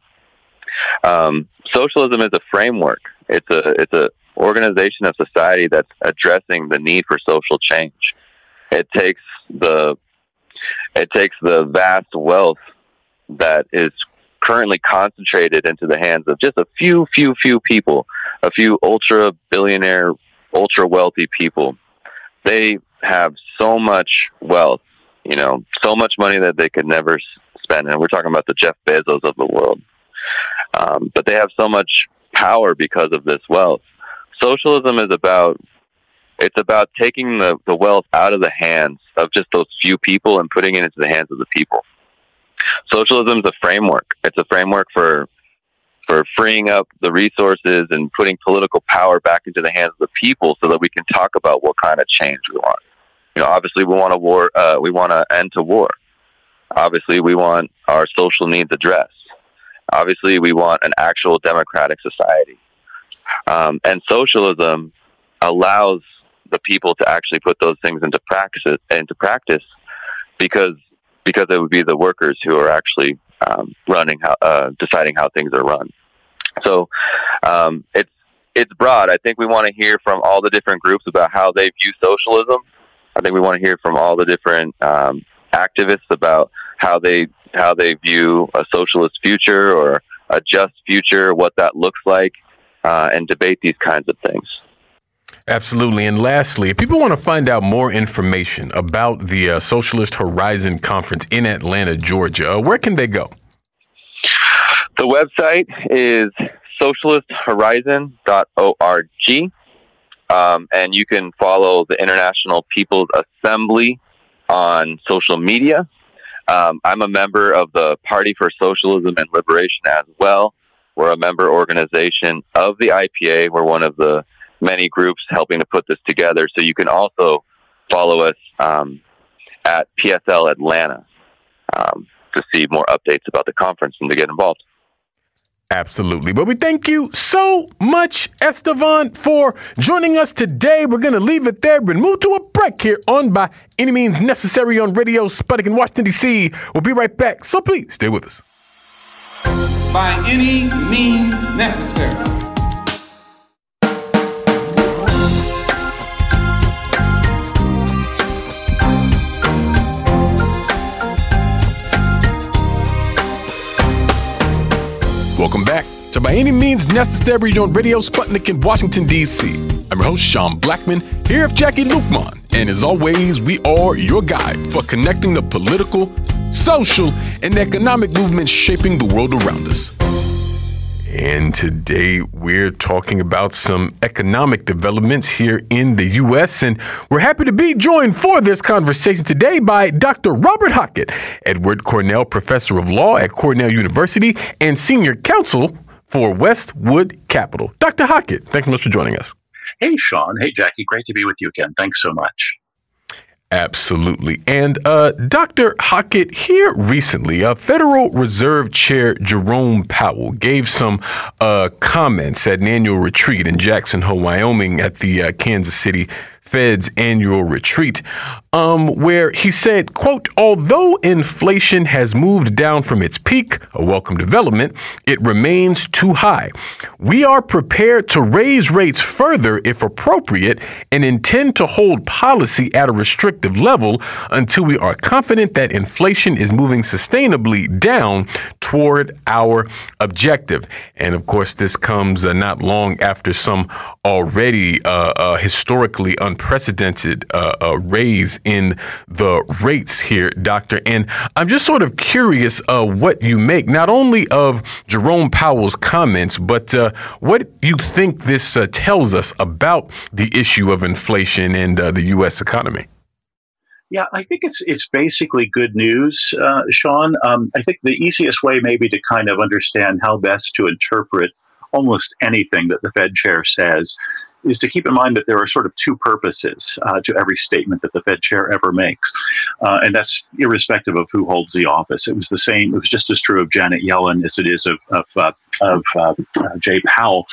Um, socialism is a framework. It's a it's a organization of society that's addressing the need for social change. It takes the it takes the vast wealth that is currently concentrated into the hands of just a few, few, few people, a few ultra billionaire, ultra wealthy people. They have so much wealth, you know, so much money that they could never spend. And we're talking about the Jeff Bezos of the world. Um, but they have so much power because of this wealth. Socialism is about it's about taking the, the wealth out of the hands of just those few people and putting it into the hands of the people. Socialism is a framework. It's a framework for for freeing up the resources and putting political power back into the hands of the people so that we can talk about what kind of change we want. You know, obviously we want a war, uh, we want an end to war. Obviously we want our social needs addressed. Obviously we want an actual democratic society. Um, and socialism allows the people to actually put those things into practice into practice because because it would be the workers who are actually um, running how uh, deciding how things are run. So um, it's it's broad. I think we want to hear from all the different groups about how they view socialism. I think we want to hear from all the different um, activists about how they how they view a socialist future or a just future, what that looks like, uh, and debate these kinds of things. Absolutely. And lastly, if people want to find out more information about the uh, Socialist Horizon Conference in Atlanta, Georgia, uh, where can they go? The website is socialisthorizon.org. Um, and you can follow the International People's Assembly on social media. Um, I'm a member of the Party for Socialism and Liberation as well. We're a member organization of the IPA. We're one of the many groups helping to put this together. So you can also follow us um, at PSL Atlanta um, to see more updates about the conference and to get involved. Absolutely. But we thank you so much, Estevan, for joining us today. We're going to leave it there and move to a break here on By Any Means Necessary on Radio Sputnik in Washington, D.C. We'll be right back. So please stay with us. By any means necessary. Welcome back By Any Means Necessary on Radio Sputnik in Washington, D.C. I'm your host, Sean Blackmon, here with Jacquie Luqman. And as always, we are your guide for connecting the political, social, and economic movements shaping the world around us. And today we're talking about some economic developments here in the U.S. And we're happy to be joined for this conversation today by Dr. Robert Hockett, Edward Cornell Professor of Law at Cornell University and Senior Counsel for Westwood Capital. Dr. Hockett, thanks so much for joining us. Hey, Sean. Hey, Jacquie. Great to be with you again. Thanks so much. Absolutely. And uh, Dr. Hockett, here recently, uh, Federal Reserve Chair Jerome Powell gave some uh, comments at an annual retreat in Jackson Hole, Wyoming at the uh, Kansas City Fed's annual retreat, um, where he said, quote, although inflation has moved down from its peak, a welcome development, it remains too high. We are prepared to raise rates further if appropriate and intend to hold policy at a restrictive level until we are confident that inflation is moving sustainably down toward our objective. And of course, this comes uh, not long after some already uh, uh, historically unprecedented uh, uh, raise in the rates here, Doctor. And I'm just sort of curious uh, what you make not only of Jerome Powell's comments, but uh, what you think this uh, tells us about the issue of inflation and uh, the U.S. economy. Yeah, I think it's it's basically good news, uh, Sean. Um, I think the easiest way maybe to kind of understand how best to interpret almost anything that the Fed chair says is to keep in mind that there are sort of two purposes uh, to every statement that the Fed chair ever makes. Uh, and that's irrespective of who holds the office. It was the same, it was just as true of Janet Yellen as it is of, of, uh, of uh, uh, Jay Powell.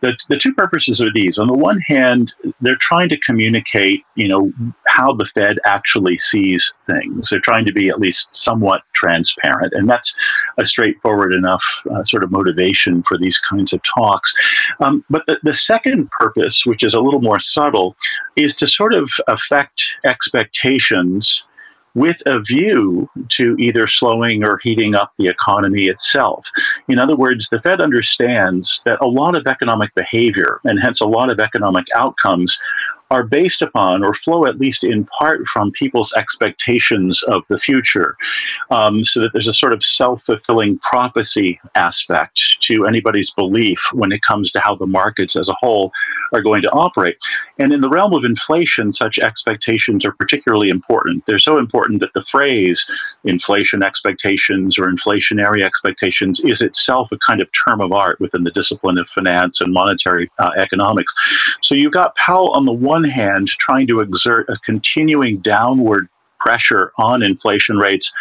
The, the two purposes are these. On the one hand, they're trying to communicate, you know, how the Fed actually sees things. They're trying to be at least somewhat transparent. And that's a straightforward enough uh, sort of motivation for these kinds of talks. Um, but the, the second purpose which is a little more subtle, is to sort of affect expectations with a view to either slowing or heating up the economy itself. In other words, the Fed understands that a lot of economic behavior and hence a lot of economic outcomes are based upon or flow at least in part from people's expectations of the future. Um, so that there's a sort of self fulfilling prophecy aspect to anybody's belief when it comes to how the markets as a whole are going to operate. And in the realm of inflation, such expectations are particularly important. They're so important that the phrase inflation expectations or inflationary expectations is itself a kind of term of art within the discipline of finance and monetary uh, economics. So you've got Powell on the one one hand, trying to exert a continuing downward pressure on inflation rates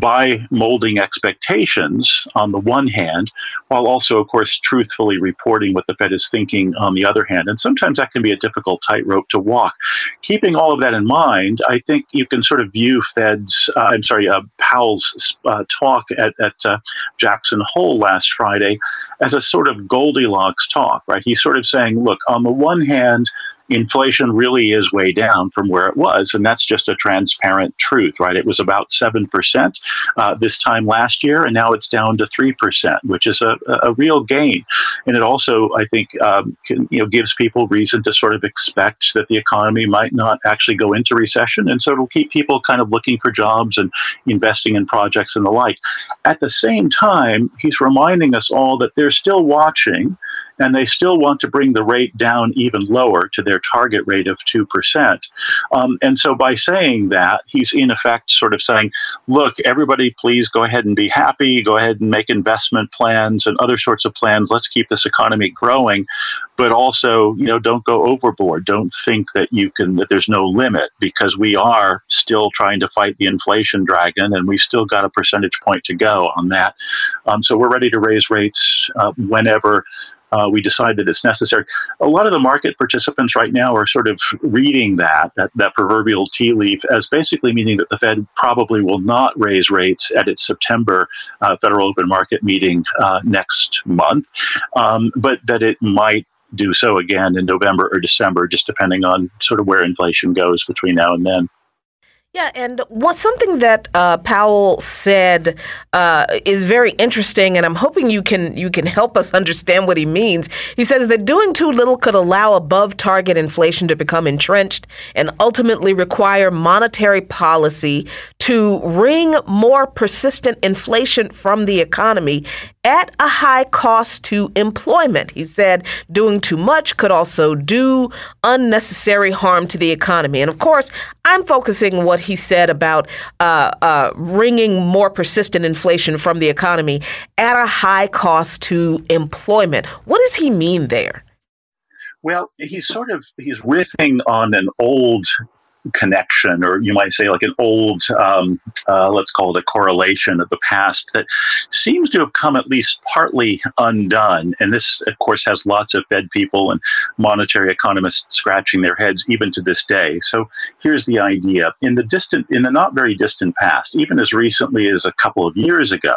by molding expectations on the one hand, while also, of course, truthfully reporting what the Fed is thinking on the other hand. And sometimes that can be a difficult tightrope to walk. Keeping all of that in mind, I think you can sort of view Fed's, uh, I'm sorry, uh, Powell's uh, talk at, at uh, Jackson Hole last Friday as a sort of Goldilocks talk, right? He's sort of saying, look, on the one hand, inflation really is way down from where it was. And that's just a transparent truth, right? It was about 7% uh, this time last year, and now it's down to 3%, which is a, a real gain. And it also, I think, um, can, you know, gives people reason to sort of expect that the economy might not actually go into recession. And so it'll keep people kind of looking for jobs and investing in projects and the like. At the same time, he's reminding us all that they're still watching and they still want to bring the rate down even lower to their target rate of 2%. Um, and so by saying that, he's in effect sort of saying, look, everybody, please go ahead and be happy, go ahead and make investment plans and other sorts of plans. Let's keep this economy growing, but also, you know, don't go overboard. Don't think that you can, that there's no limit because we are still trying to fight the inflation dragon and we've still got a percentage point to go on that. Um, so we're ready to raise rates uh, whenever uh, we decide that it's necessary. A lot of the market participants right now are sort of reading that, that, that proverbial tea leaf as basically meaning that the Fed probably will not raise rates at its September uh, Federal Open Market meeting uh, next month, um, but that it might do so again in November or December, just depending on sort of where inflation goes between now and then. Yeah, and what something that uh, Powell said uh, is very interesting, and I'm hoping you can you can help us understand what he means. He says that doing too little could allow above target inflation to become entrenched and ultimately require monetary policy to wring more persistent inflation from the economy at a high cost to employment. He said doing too much could also do unnecessary harm to the economy. And of course, I'm focusing what he said about uh, uh, wringing more persistent inflation from the economy at a high cost to employment. What does he mean there? Well, he's sort of he's riffing on an old connection, or you might say like an old, um, uh, let's call it a correlation of the past that seems to have come at least partly undone. And this, of course, has lots of Fed people and monetary economists scratching their heads even to this day. So here's the idea: in the distant, in the not very distant past, even as recently as a couple of years ago,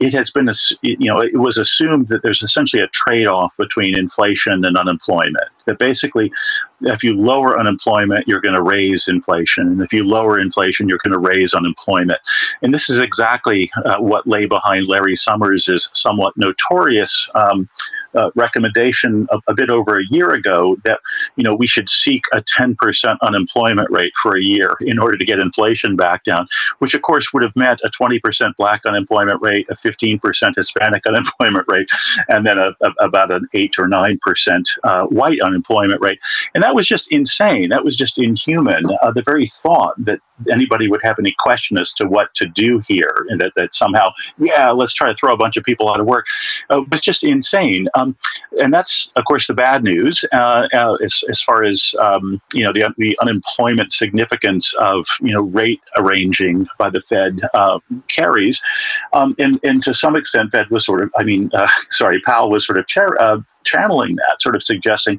it has been, you know, it was assumed that there's essentially a trade-off between inflation and unemployment. That basically, if you lower unemployment, you're going to raise inflation. And if you lower inflation, you're going to raise unemployment. And this is exactly uh, what lay behind Larry Summers' somewhat notorious um, uh, recommendation a, a, bit over a year ago that you know we should seek a 10% unemployment rate for a year in order to get inflation back down, which of course would have meant a 20% black unemployment rate, a 15% Hispanic unemployment rate, and then a, a, about an 8 or 9% uh, white unemployment rate. And that was just insane. That was just inhuman. Uh, the very thought that anybody would have any question as to what to do here and that, that somehow, yeah, let's try to throw a bunch of people out of work uh, was just insane. Um, and that's, of course, the bad news uh, uh, as, as far as um, you know the, the unemployment significance of you know rate arranging by the Fed uh, carries, um, and and to some extent, Fed was sort of, I mean, uh, sorry, Powell was sort of channeling that, sort of suggesting,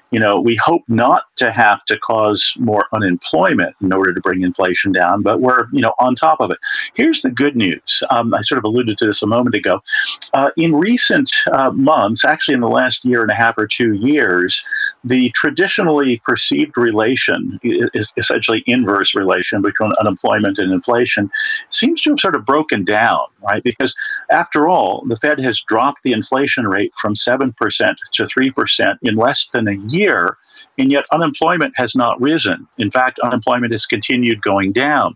you know, we hope not to have to cause more unemployment in order to bring inflation down, but we're, you know, on top of it. Here's the good news. Um, I sort of alluded to this a moment ago. Uh, in recent uh, months, actually in the last year and a half or two years, the traditionally perceived relation is essentially inverse relation between unemployment and inflation seems to have sort of broken down, right? Because after all, the Fed has dropped the inflation rate from 7% to 3% in less than a year year, and yet unemployment has not risen. In fact, unemployment has continued going down.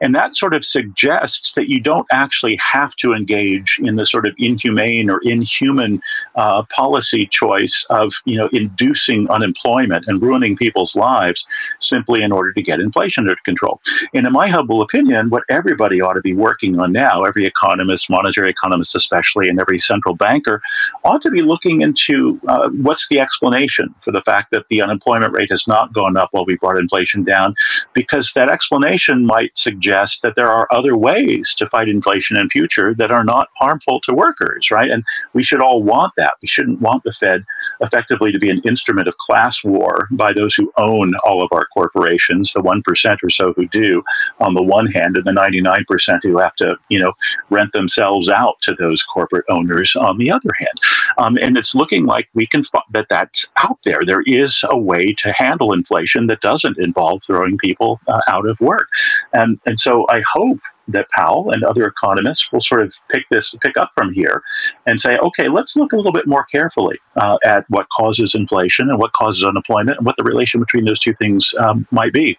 And that sort of suggests that you don't actually have to engage in the sort of inhumane or inhuman uh, policy choice of, you know, inducing unemployment and ruining people's lives simply in order to get inflation under control. And in my humble opinion, what everybody ought to be working on now, every economist, monetary economist especially, and every central banker, ought to be looking into uh, what's the explanation for the fact that the unemployment rate has not gone up while we brought inflation down, because that explanation might suggest that there are other ways to fight inflation in future that are not harmful to workers, right? And we should all want that. We shouldn't want the Fed effectively to be an instrument of class war by those who own all of our corporations, the 1% or so who do on the one hand, and the 99% who have to, you know, rent themselves out to those corporate owners on the other hand. Um, and it's looking like we can, that that's out there. There is a way to handle inflation that doesn't involve throwing people uh, out of work. And, and so I hope that Powell and other economists will sort of pick this pick up from here and say, okay, let's look a little bit more carefully uh, at what causes inflation and what causes unemployment and what the relation between those two things um, might be.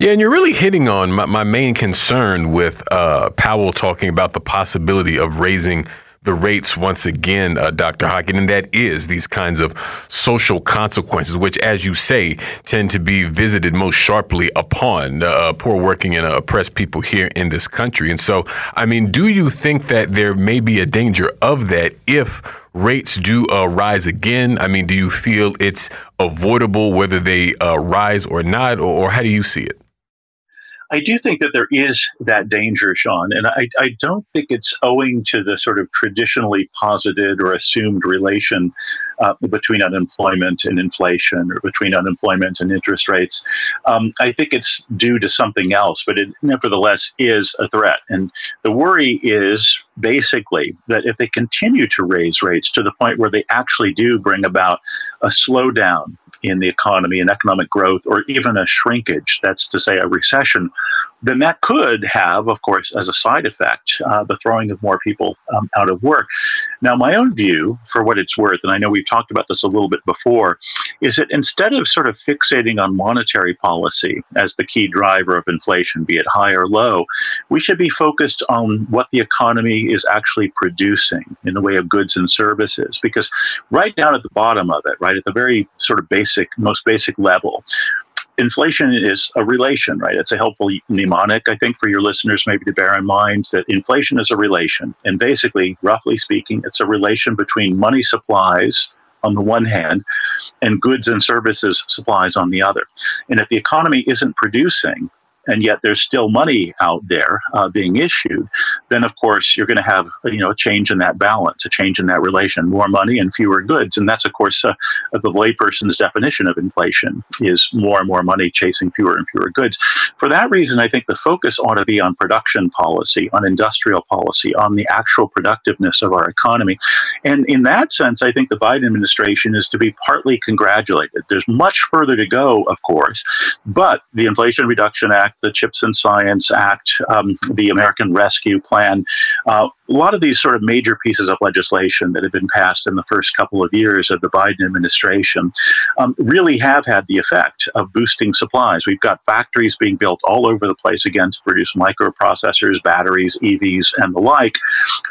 Yeah, and you're really hitting on my, my main concern with uh, Powell talking about the possibility of raising the rates once again, uh, Dr. Hockett, and that is these kinds of social consequences, which, as you say, tend to be visited most sharply upon uh, poor working and oppressed people here in this country. And so, I mean, do you think that there may be a danger of that if rates do uh, rise again? I mean, do you feel it's avoidable whether they uh, rise or not, or, or how do you see it? I do think that there is that danger, Sean, and I, I don't think it's owing to the sort of traditionally posited or assumed relation uh, between unemployment and inflation or between unemployment and interest rates. Um, I think it's due to something else, but it nevertheless is a threat. And the worry is basically that if they continue to raise rates to the point where they actually do bring about a slowdown in the economy and economic growth, or even a shrinkage, that's to say a recession, then that could have, of course, as a side effect, uh, the throwing of more people um, out of work. Now, my own view, for what it's worth, and I know we've talked about this a little bit before, is that instead of sort of fixating on monetary policy as the key driver of inflation, be it high or low, we should be focused on what the economy is actually producing in the way of goods and services. Because right down at the bottom of it, right at the very sort of basic, most basic level, inflation is a relation, right? It's a helpful mnemonic, I think, for your listeners maybe to bear in mind that inflation is a relation. And basically, roughly speaking, it's a relation between money supplies on the one hand and goods and services supplies on the other. And if the economy isn't producing, and yet there's still money out there uh, being issued, then of course you're going to have you know a change in that balance, a change in that relation, more money and fewer goods, and that's of course uh, the layperson's definition of inflation is more and more money chasing fewer and fewer goods. For that reason, I think the focus ought to be on production policy, on industrial policy, on the actual productiveness of our economy, and in that sense, I think the Biden administration is to be partly congratulated. There's much further to go, of course, but the Inflation Reduction Act the CHIPS and Science Act, um, the American Rescue Plan, uh, a lot of these sort of major pieces of legislation that have been passed in the first couple of years of the Biden administration um, really have had the effect of boosting supplies. We've got factories being built all over the place again to produce microprocessors, batteries, EVs, and the like.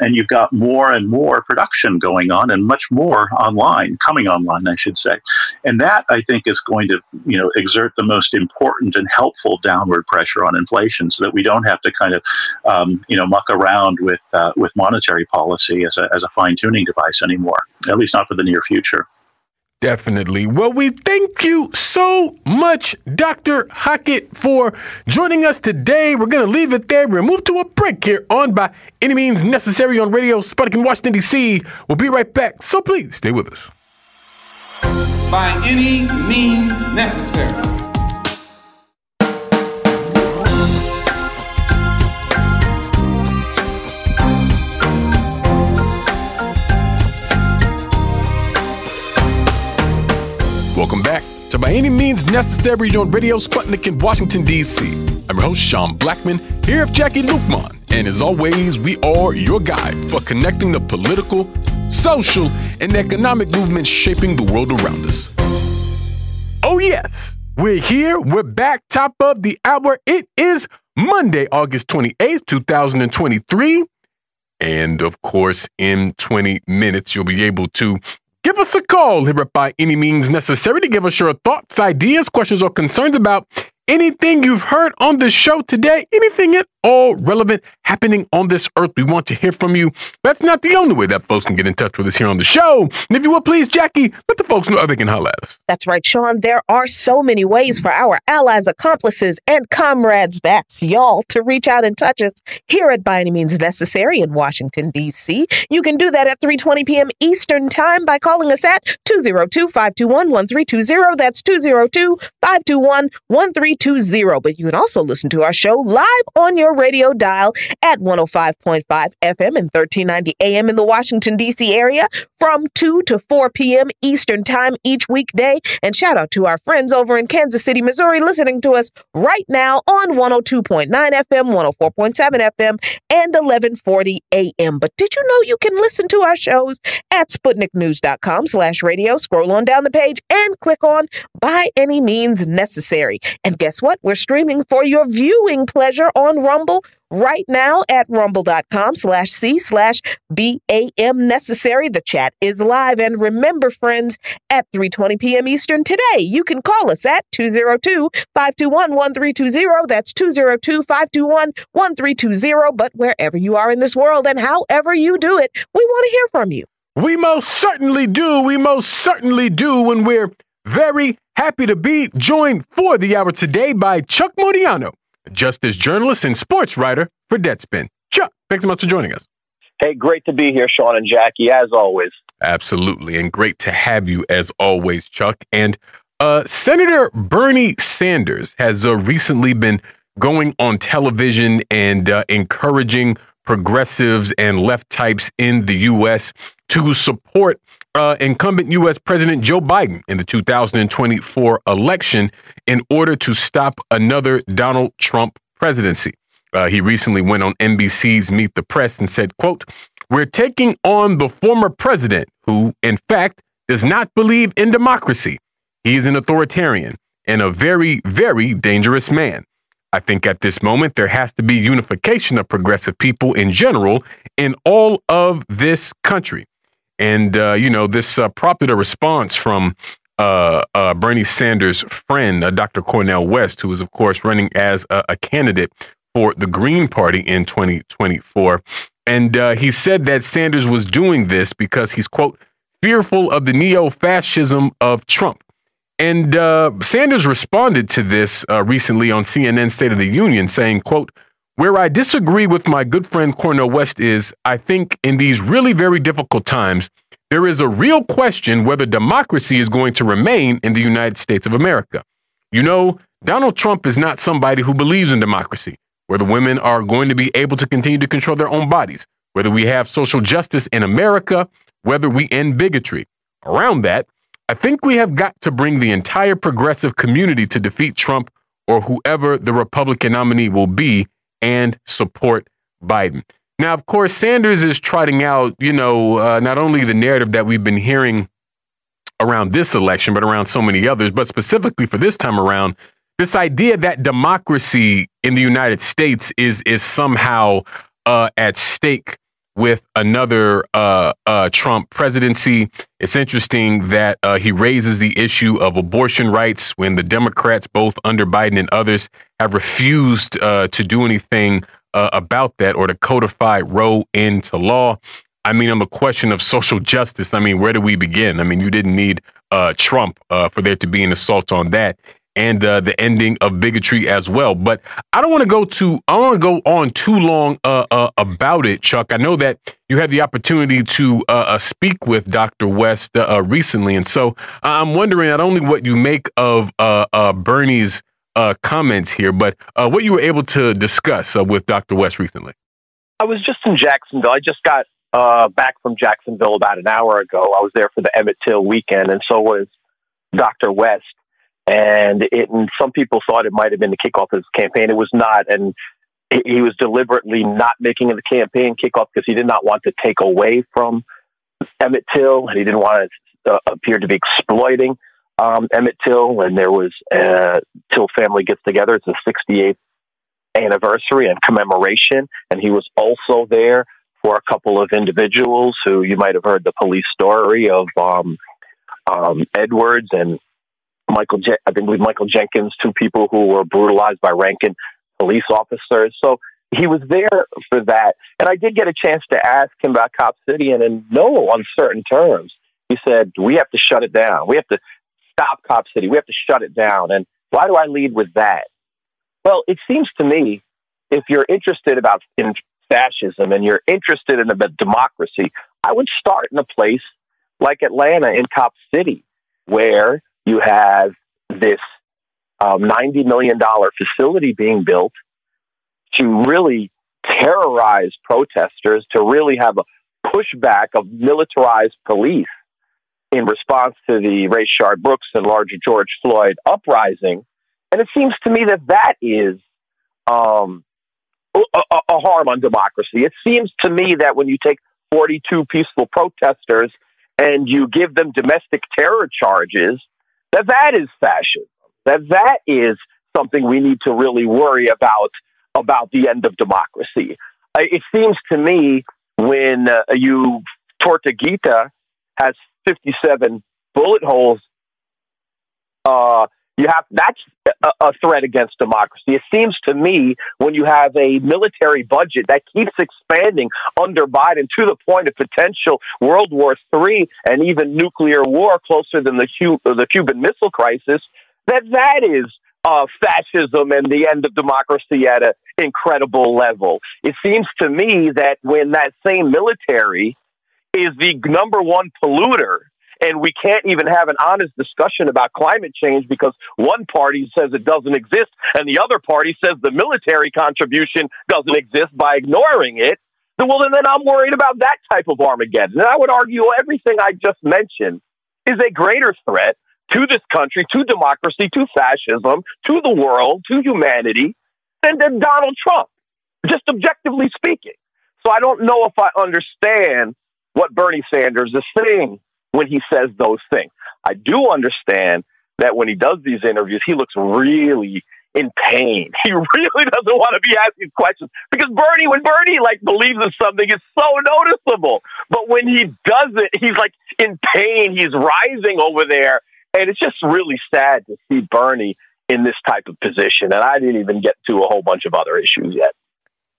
And you've got more and more production going on and much more online, coming online, I should say. And that, I think, is going to you know, exert the most important and helpful downward pressure on inflation so that we don't have to kind of um, you know, muck around with, uh, with with monetary policy as a, as a fine tuning device anymore, at least not for the near future. Definitely. Well, we thank you so much, Dr. Hockett, for joining us today. We're going to leave it there. We'll move to a break here on By Any Means Necessary on Radio Sputnik in Washington, D.C. We'll be right back, so please stay with us. By any means necessary. To By Any Means Necessary on Radio Sputnik in Washington, D.C. I'm your host, Sean Blackmon, here with Jacquie Luqman. And as always, we are your guide for connecting the political, social, and economic movements shaping the world around us. Oh, yes, we're here. We're back, top of the hour. It is Monday, August 28th, 2023. And of course, in 20 minutes, you'll be able to Give us a call. Here by any means necessary to give us your thoughts, ideas, questions, or concerns about anything you've heard on the show today, anything at all relevant happening on this earth. We want to hear from you. That's not the only way that folks can get in touch with us here on the show. And if you would please, Jacquie, let the folks know how they can holler at us. That's right, Sean. There are so many ways for our allies, accomplices, and comrades, that's y'all, to reach out and touch us here at By Any Means Necessary in Washington, D.C. You can do that at 3.20 p.m. Eastern Time by calling us at 202-521-1320. That's 202-521-1320. But you can also listen to our show live on your radio dial at 105.5 FM and 1390 AM in the Washington, D.C. area from 2 to 4 p.m. Eastern Time each weekday. And shout out to our friends over in Kansas City, Missouri, listening to us right now on 102.9 FM, 104.7 FM, and 1140 AM. But did you know you can listen to our shows at SputnikNews.com slash radio? Scroll on down the page and click on By Any Means Necessary. And guess what? We're streaming for your viewing pleasure on Rumble right now at rumble.com slash C slash BAM necessary. The chat is live. And remember, friends, at 3.20 p.m. Eastern today, you can call us at 202-521-1320. That's 202-521-1320. But wherever you are in this world and however you do it, we want to hear from you. We most certainly do. We most certainly do when we're very happy to be joined for the hour today by Chuck Modiano justice journalist and sports writer for Deadspin. Chuck, thanks so much for joining us. Hey, great to be here, Sean and Jacquie, as always. Absolutely, and great to have you as always, Chuck. And uh, Senator Bernie Sanders has uh, recently been going on television and uh, encouraging progressives and left types in the U.S. to support uh, incumbent U.S. President Joe Biden in the 2024 election in order to stop another Donald Trump presidency. Uh, he recently went on NBC's Meet the Press and said, quote, we're taking on the former president who, in fact, does not believe in democracy. He is an authoritarian and a very, very dangerous man. I think at this moment there has to be unification of progressive people in general in all of this country. And, uh, you know, this uh, prompted a response from uh, uh Bernie Sanders' friend, uh, Dr. Cornel West, who is, of course, running as a, a candidate for the Green Party in 2024. And uh, he said that Sanders was doing this because he's, quote, fearful of the neo fascism of Trump. And Sanders responded to this recently on CNN State of the Union, saying, quote, where I disagree with my good friend Cornel West is I think in these really very difficult times, there is a real question whether democracy is going to remain in the United States of America. You know, Donald Trump is not somebody who believes in democracy, whether women are going to be able to continue to control their own bodies, whether we have social justice in America, whether we end bigotry. Around that, I think we have got to bring the entire progressive community to defeat Trump or whoever the Republican nominee will be and support Biden. Now, of course, Sanders is trotting out, you know, uh, not only the narrative that we've been hearing around this election, but around so many others, but specifically for this time around, this idea that democracy in the United States is is somehow uh, at stake with another uh, uh, Trump presidency. It's interesting that uh, he raises the issue of abortion rights when the Democrats, both under Biden and others, have refused uh, to do anything uh, about that or to codify Roe into law. I mean, on the question of social justice, I mean, where do we begin? I mean, you didn't need uh, Trump for there to be an assault on that and uh, the ending of bigotry as well. But I don't want to go too. I want to go on too long uh, uh, about it, Chuck. I know that you had the opportunity to uh, uh, speak with Dr. West uh, recently, and so I'm wondering not only what you make of Bernie's comments here, but what you were able to discuss with Dr. West recently. I was just in Jacksonville. I just got back from Jacksonville about an hour ago. I was there for the Emmett Till weekend, and so was Dr. West and it and some people thought it might have been the kickoff of his campaign. It was not, and he was deliberately not making the campaign kickoff because he did not want to take away from Emmett Till, and he didn't want to uh, appear to be exploiting um, Emmett Till. And there was a Till family gets together. It's the 68th anniversary and commemoration, and he was also there for a couple of individuals who you might have heard the police story of um, um, Edwards and Michael, Je- I with Michael Jenkins, two people who were brutalized by Rankin police officers. So he was there for that. And I did get a chance to ask him about Cop City, and in no uncertain terms, he said, We have to shut it down. We have to stop Cop City. We have to shut it down. And why do I lead with that? Well, it seems to me if you're interested about in fascism and you're interested in about democracy, I would start in a place like Atlanta in Cop City, where you have this um, $90 million facility being built to really terrorize protesters, to really have a pushback of militarized police in response to the Rayshard Brooks and larger George Floyd uprising. And it seems to me that that is um, a, a harm on democracy. It seems to me that when you take 42 peaceful protesters and you give them domestic terror charges, that that is fascism, that that is something we need to really worry about about the end of democracy. It seems to me when uh, you Tortuguita has 57 bullet holes uh, you have that's a, a threat against democracy. It seems to me when you have a military budget that keeps expanding under Biden to the point of potential World War III and even nuclear war closer than the the Cuban Missile Crisis, that that is uh, fascism and the end of democracy at an incredible level. It seems to me that when that same military is the number one polluter and we can't even have an honest discussion about climate change because one party says it doesn't exist and the other party says the military contribution doesn't exist by ignoring it. well, then I'm worried about that type of Armageddon. And I would argue everything I just mentioned is a greater threat to this country, to democracy, to fascism, to the world, to humanity than, than Donald Trump, just objectively speaking. So I don't know if I understand what Bernie Sanders is saying when he says those things. I do understand that when he does these interviews, he looks really in pain. He really doesn't want to be asking questions because Bernie, when Bernie like believes in something, it's so noticeable. But when he does it, he's like in pain. He's rising over there, and it's just really sad to see Bernie in this type of position. And I didn't even get to a whole bunch of other issues yet.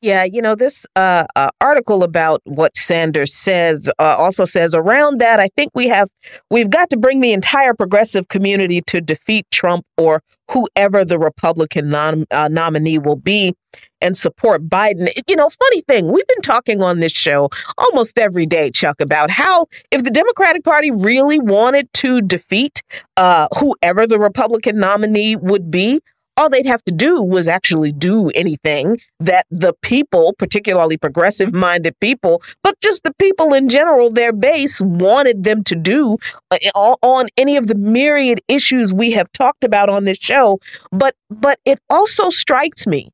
Yeah, you know, this uh, uh, article about what Sanders says uh, also says around that, I think we have, we've got to bring the entire progressive community to defeat Trump or whoever the Republican nom- uh, nominee will be and support Biden. You know, funny thing, we've been talking on this show almost every day, Chuck, about how if the Democratic Party really wanted to defeat uh, whoever the Republican nominee would be, all they'd have to do was actually do anything that the people, particularly progressive minded people, but just the people in general, their base wanted them to do uh, on any of the myriad issues we have talked about on this show. But but it also strikes me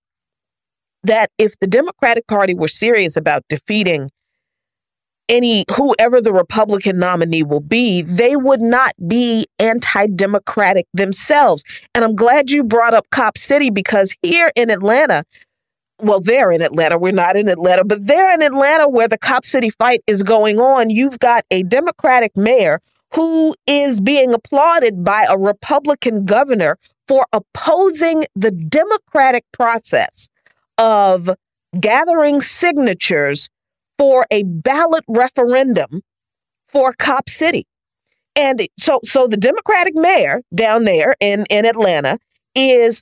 that if the Democratic Party were serious about defeating any whoever the Republican nominee will be, they would not be anti-democratic themselves. And I'm glad you brought up Cop City because here in Atlanta, well, they're in Atlanta. We're not in Atlanta, but they're in Atlanta where the Cop City fight is going on. You've got a Democratic mayor who is being applauded by a Republican governor for opposing the democratic process of gathering signatures for a ballot referendum for Cop City. And so so the Democratic mayor down there in, in Atlanta is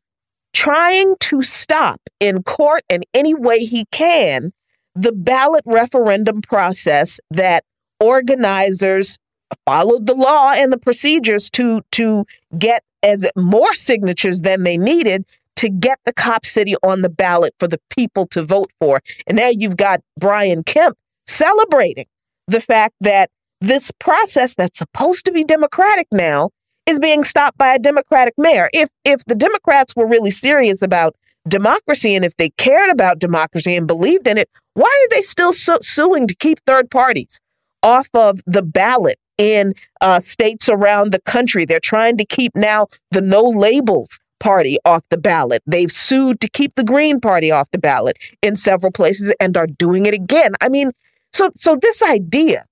trying to stop in court in any way he can the ballot referendum process that organizers followed the law and the procedures to to get as more signatures than they needed to get the cop city on the ballot for the people to vote for. And now you've got Brian Kemp celebrating the fact that this process that's supposed to be democratic now is being stopped by a democratic mayor. If if the Democrats were really serious about democracy and if they cared about democracy and believed in it, why are they still su- suing to keep third parties off of the ballot in uh, states around the country? They're trying to keep now the no labels Party off the ballot. They've sued to keep the Green Party off the ballot in several places and are doing it again. I mean, so so this idea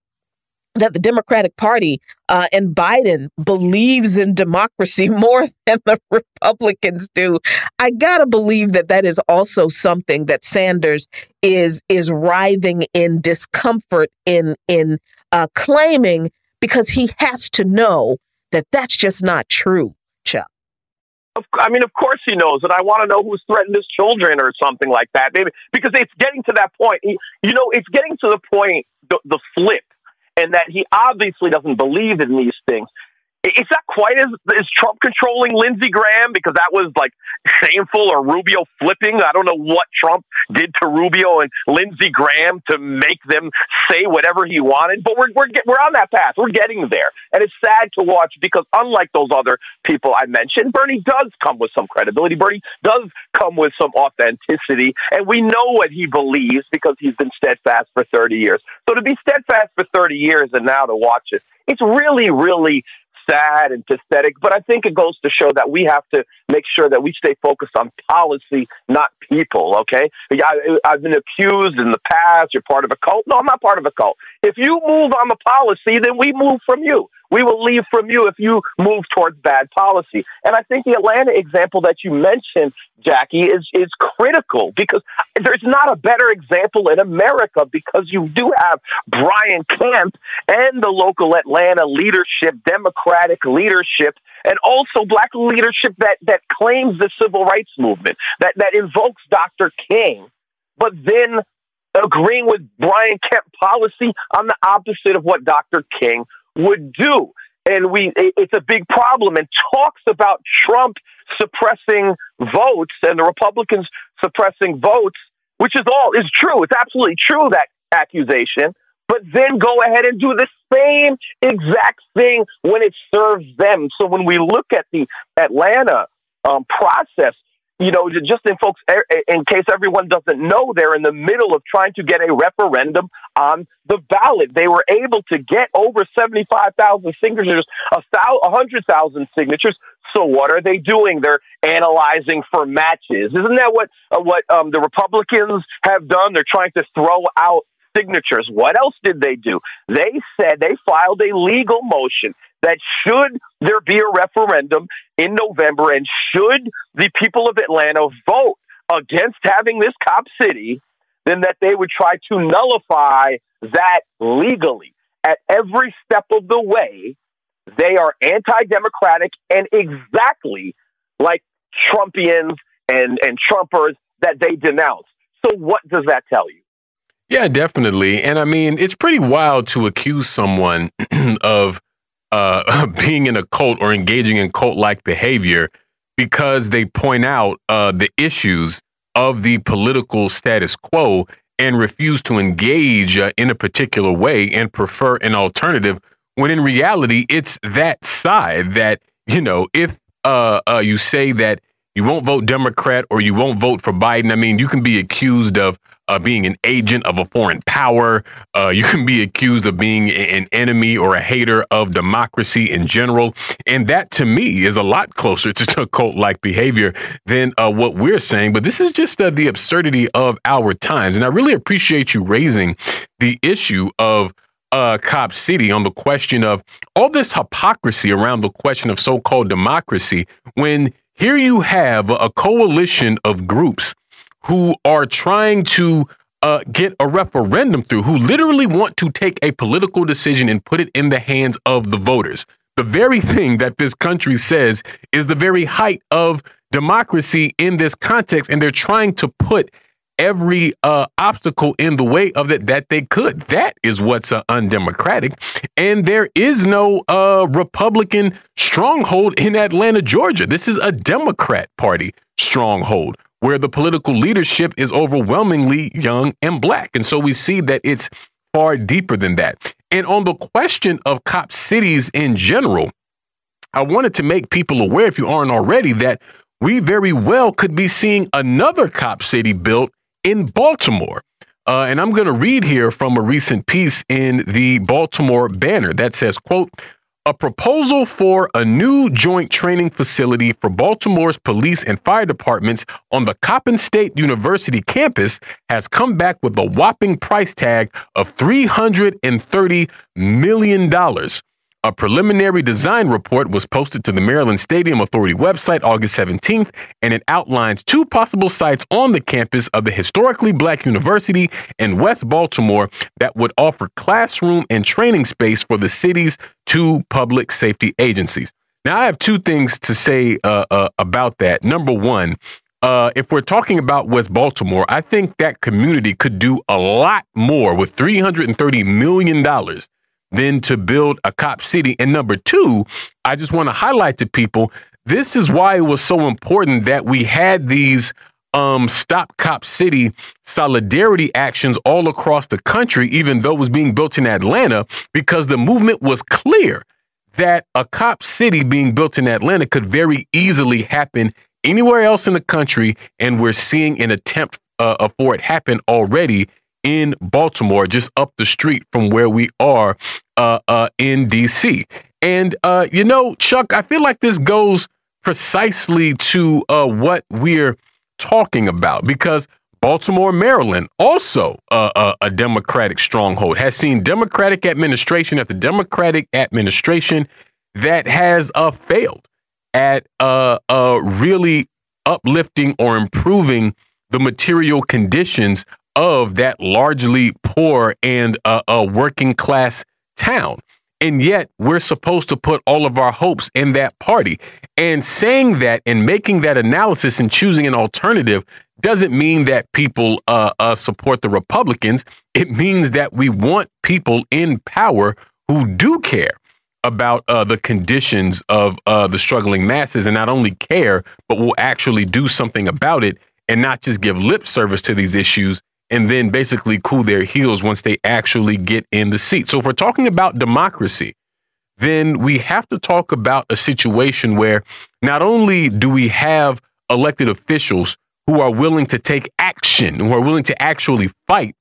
that the Democratic Party uh, and Biden believes in democracy more than the Republicans do. I gotta believe that that is also something that Sanders is is writhing in discomfort in in uh, claiming because he has to know that that's just not true, Chuck. I mean, of course he knows, and I want to know who's threatened his children or something like that. Maybe because it's getting to that point. You know, it's getting to the point, the, the flip, and that he obviously doesn't believe in these things it's not quite as as Trump controlling Lindsey Graham because that was like shameful or Rubio flipping. I don't know what Trump did to Rubio and Lindsey Graham to make them say whatever he wanted, but we're we're we're on that path. We're getting there, and it's sad to watch because unlike those other people I mentioned, Bernie does come with some credibility. Bernie does come with some authenticity, and we know what he believes because he's been steadfast for thirty years. So to be steadfast for thirty years and now to watch it, it's really really sad and pathetic, but I think it goes to show that we have to make sure that we stay focused on policy, not people. Okay, I, have been accused in the past. You're part of a cult. No, I'm not part of a cult. If you move on the policy, then we move from you. We will leave from you if you move towards bad policy. And I think the Atlanta example that you mentioned, Jacquie, is, is critical because there's not a better example in America because you do have Brian Kemp and the local Atlanta leadership, Democratic leadership, and also black leadership that, that claims the civil rights movement, that, that invokes Dr. King, but then agreeing with Brian Kemp policy on the opposite of what Dr. King would do. And we, it's a big problem and talks about Trump suppressing votes and the Republicans suppressing votes, which is all is true. It's absolutely true that accusation, but then go ahead and do the same exact thing when it serves them. So when we look at the Atlanta um, process, you know, just in folks, in case everyone doesn't know, they're in the middle of trying to get a referendum on the ballot. They were able to get over 75,000 signatures, a 100,000 signatures. So what are they doing? They're analyzing for matches. Isn't that what uh, what um, the Republicans have done? They're trying to throw out signatures. What else did they do? They said they filed a legal motion that should there be a referendum in November and should the people of Atlanta vote against having this cop city, then that they would try to nullify that legally. At every step of the way, they are anti democratic and exactly like Trumpians and, and Trumpers that they denounce. So, what does that tell you? Yeah, definitely. And I mean, it's pretty wild to accuse someone of uh, being in a cult or engaging in cult like behavior because they point out uh, the issues of the political status quo and refuse to engage uh, in a particular way and prefer an alternative when in reality it's that side that you know if uh, uh, you say that you won't vote democrat or you won't vote for biden i mean you can be accused of uh, being an agent of a foreign power. Uh, you can be accused of being an enemy or a hater of democracy in general. And that to me is a lot closer to cult like behavior than uh, what we're saying. But this is just uh, the absurdity of our times. And I really appreciate you raising the issue of uh, Cop City on the question of all this hypocrisy around the question of so called democracy when here you have a coalition of groups who are trying to uh, get a referendum through, who literally want to take a political decision and put it in the hands of the voters. The very thing that this country says is the very height of democracy in this context, and they're trying to put every uh, obstacle in the way of it that they could. That is what's uh, undemocratic. And there is no uh, Republican stronghold in Atlanta, Georgia. This is a Democrat Party stronghold where the political leadership is overwhelmingly young and black. And so we see that it's far deeper than that. And on the question of cop cities in general, I wanted to make people aware, if you aren't already, that we very well could be seeing another cop city built in Baltimore. Uh, and I'm going to read here from a recent piece in the Baltimore Banner that says, quote, a proposal for a new joint training facility for Baltimore's police and fire departments on the Coppin State University campus has come back with a whopping price tag of $330 million. A preliminary design report was posted to the Maryland Stadium Authority website August 17th, and it outlines two possible sites on the campus of the historically black university in West Baltimore that would offer classroom and training space for the city's two public safety agencies. Now, I have two things to say uh, uh, about that. Number one, uh, if we're talking about West Baltimore, I think that community could do a lot more with $330 million than to build a cop city. And number two, I just want to highlight to people this is why it was so important that we had these um, Stop Cop City solidarity actions all across the country, even though it was being built in Atlanta, because the movement was clear that a cop city being built in Atlanta could very easily happen anywhere else in the country. And we're seeing an attempt uh, for it happen already in Baltimore, just up the street from where we are uh, uh, in DC. And, uh, you know, Chuck, I feel like this goes precisely to uh, what we're talking about because Baltimore, Maryland, also a, a Democratic stronghold, has seen Democratic administration after Democratic administration that has uh, failed at uh, uh, really uplifting or improving the material conditions of that largely poor and uh, a working class town. And yet we're supposed to put all of our hopes in that party. And saying that and making that analysis and choosing an alternative doesn't mean that people uh, uh, support the Republicans. It means that we want people in power who do care about uh, the conditions of uh, the struggling masses and not only care, but will actually do something about it and not just give lip service to these issues and then basically cool their heels once they actually get in the seat. So if we're talking about democracy, then we have to talk about a situation where not only do we have elected officials who are willing to take action, who are willing to actually fight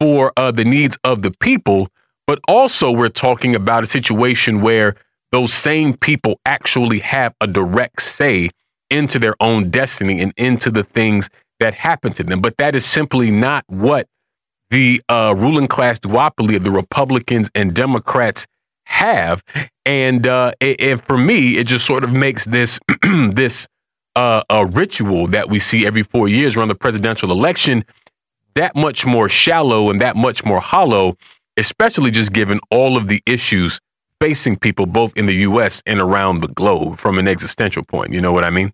for uh, the needs of the people, but also we're talking about a situation where those same people actually have a direct say into their own destiny and into the things that happened to them. But that is simply not what the uh, ruling class duopoly of the Republicans and Democrats have. And uh, and for me, it just sort of makes this this uh, a ritual that we see every four years around the presidential election that much more shallow and that much more hollow, especially just given all of the issues facing people both in the U.S. and around the globe from an existential point. You know what I mean?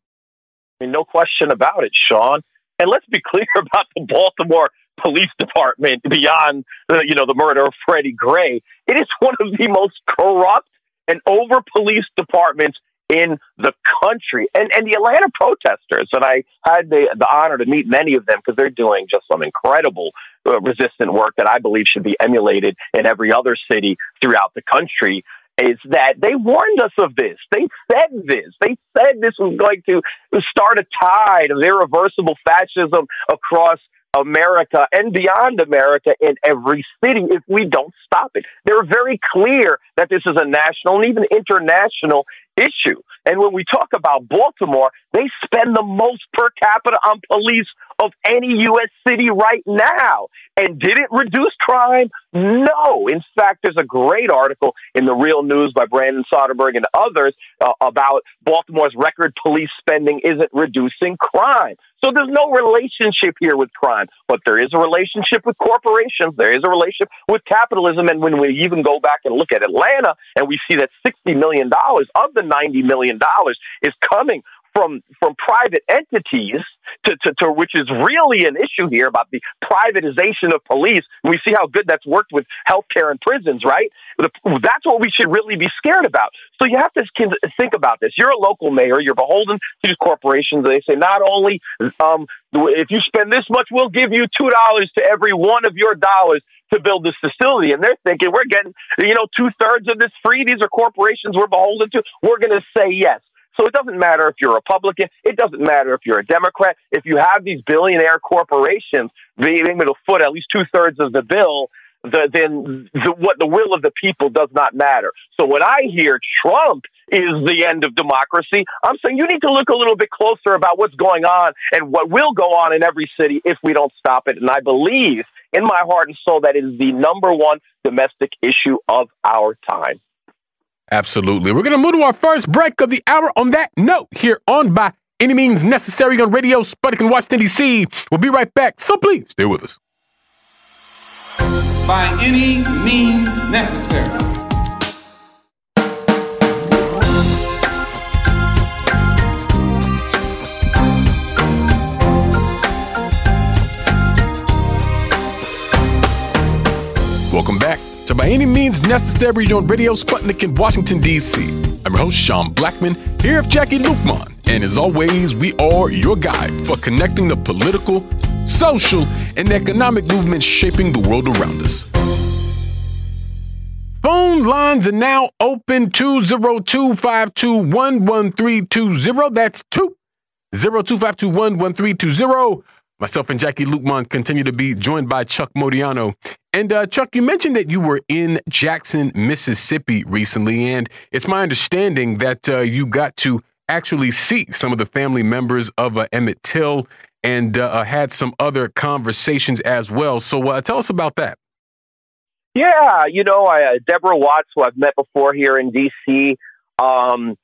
I mean, no question about it, Sean. And let's be clear about the Baltimore Police Department beyond the, you know the murder of Freddie Gray. It is one of the most corrupt and over police departments in the country. And and the Atlanta protesters, and I had the the honor to meet many of them because they're doing just some incredible uh, resistant work that I believe should be emulated in every other city throughout the country. Is that they warned us of this? They said this. They said this was going to start a tide of irreversible fascism across America and beyond America in every city if we don't stop it. They're very clear that this is a national and even international issue. And when we talk about Baltimore, they spend the most per capita on police of any U.S. city right now. And did it reduce crime? No. In fact, there's a great article in the Real News by Brandon Soderberg and others uh, about Baltimore's record police spending isn't reducing crime. So there's no relationship here with crime, but there is a relationship with corporations. There is a relationship with capitalism. And when we even go back and look at Atlanta and we see that $60 million of the $90 million is coming from from private entities to, to, to, which is really an issue here about the privatization of police. We see how good that's worked with healthcare and prisons, right? That's what we should really be scared about. So you have to think about this. You're a local mayor. You're beholden to these corporations. They say not only um, if you spend this much, we'll give you two dollars to every one of your dollars to build this facility. And they're thinking we're getting, you know, two thirds of this free. These are corporations we're beholden to. We're going to say yes. So it doesn't matter if you're a Republican. It doesn't matter if you're a Democrat. If you have these billionaire corporations being able to foot at least two thirds of the bill, the, then the, what the will of the people does not matter. So when I hear Trump is the end of democracy, I'm saying you need to look a little bit closer about what's going on and what will go on in every city if we don't stop it. And I believe in my heart and soul that it is the number one domestic issue of our time. Absolutely. We're going to move to our first break of the hour on that note here on By Any Means Necessary on Radio Sputnik in Washington, D.C. We'll be right back, so please stay with us. By any means necessary. To By Any Means Necessary on Radio Sputnik in Washington, D.C. I'm your host, Sean Blackmon, here with Jacquie Luqman. And as always, we are your guide for connecting the political, social, and economic movements shaping the world around us. Phone lines are now open 202 That's 202 Myself and Jacquie Luqman continue to be joined by Chuck Modiano. And uh, Chuck, you mentioned that you were in Jackson, Mississippi recently, and it's my understanding that uh, you got to actually see some of the family members of uh, Emmett Till and uh, uh, had some other conversations as well. So uh, tell us about that. Yeah, you know, I, Deborah Watts, who I've met before here in D.C., um,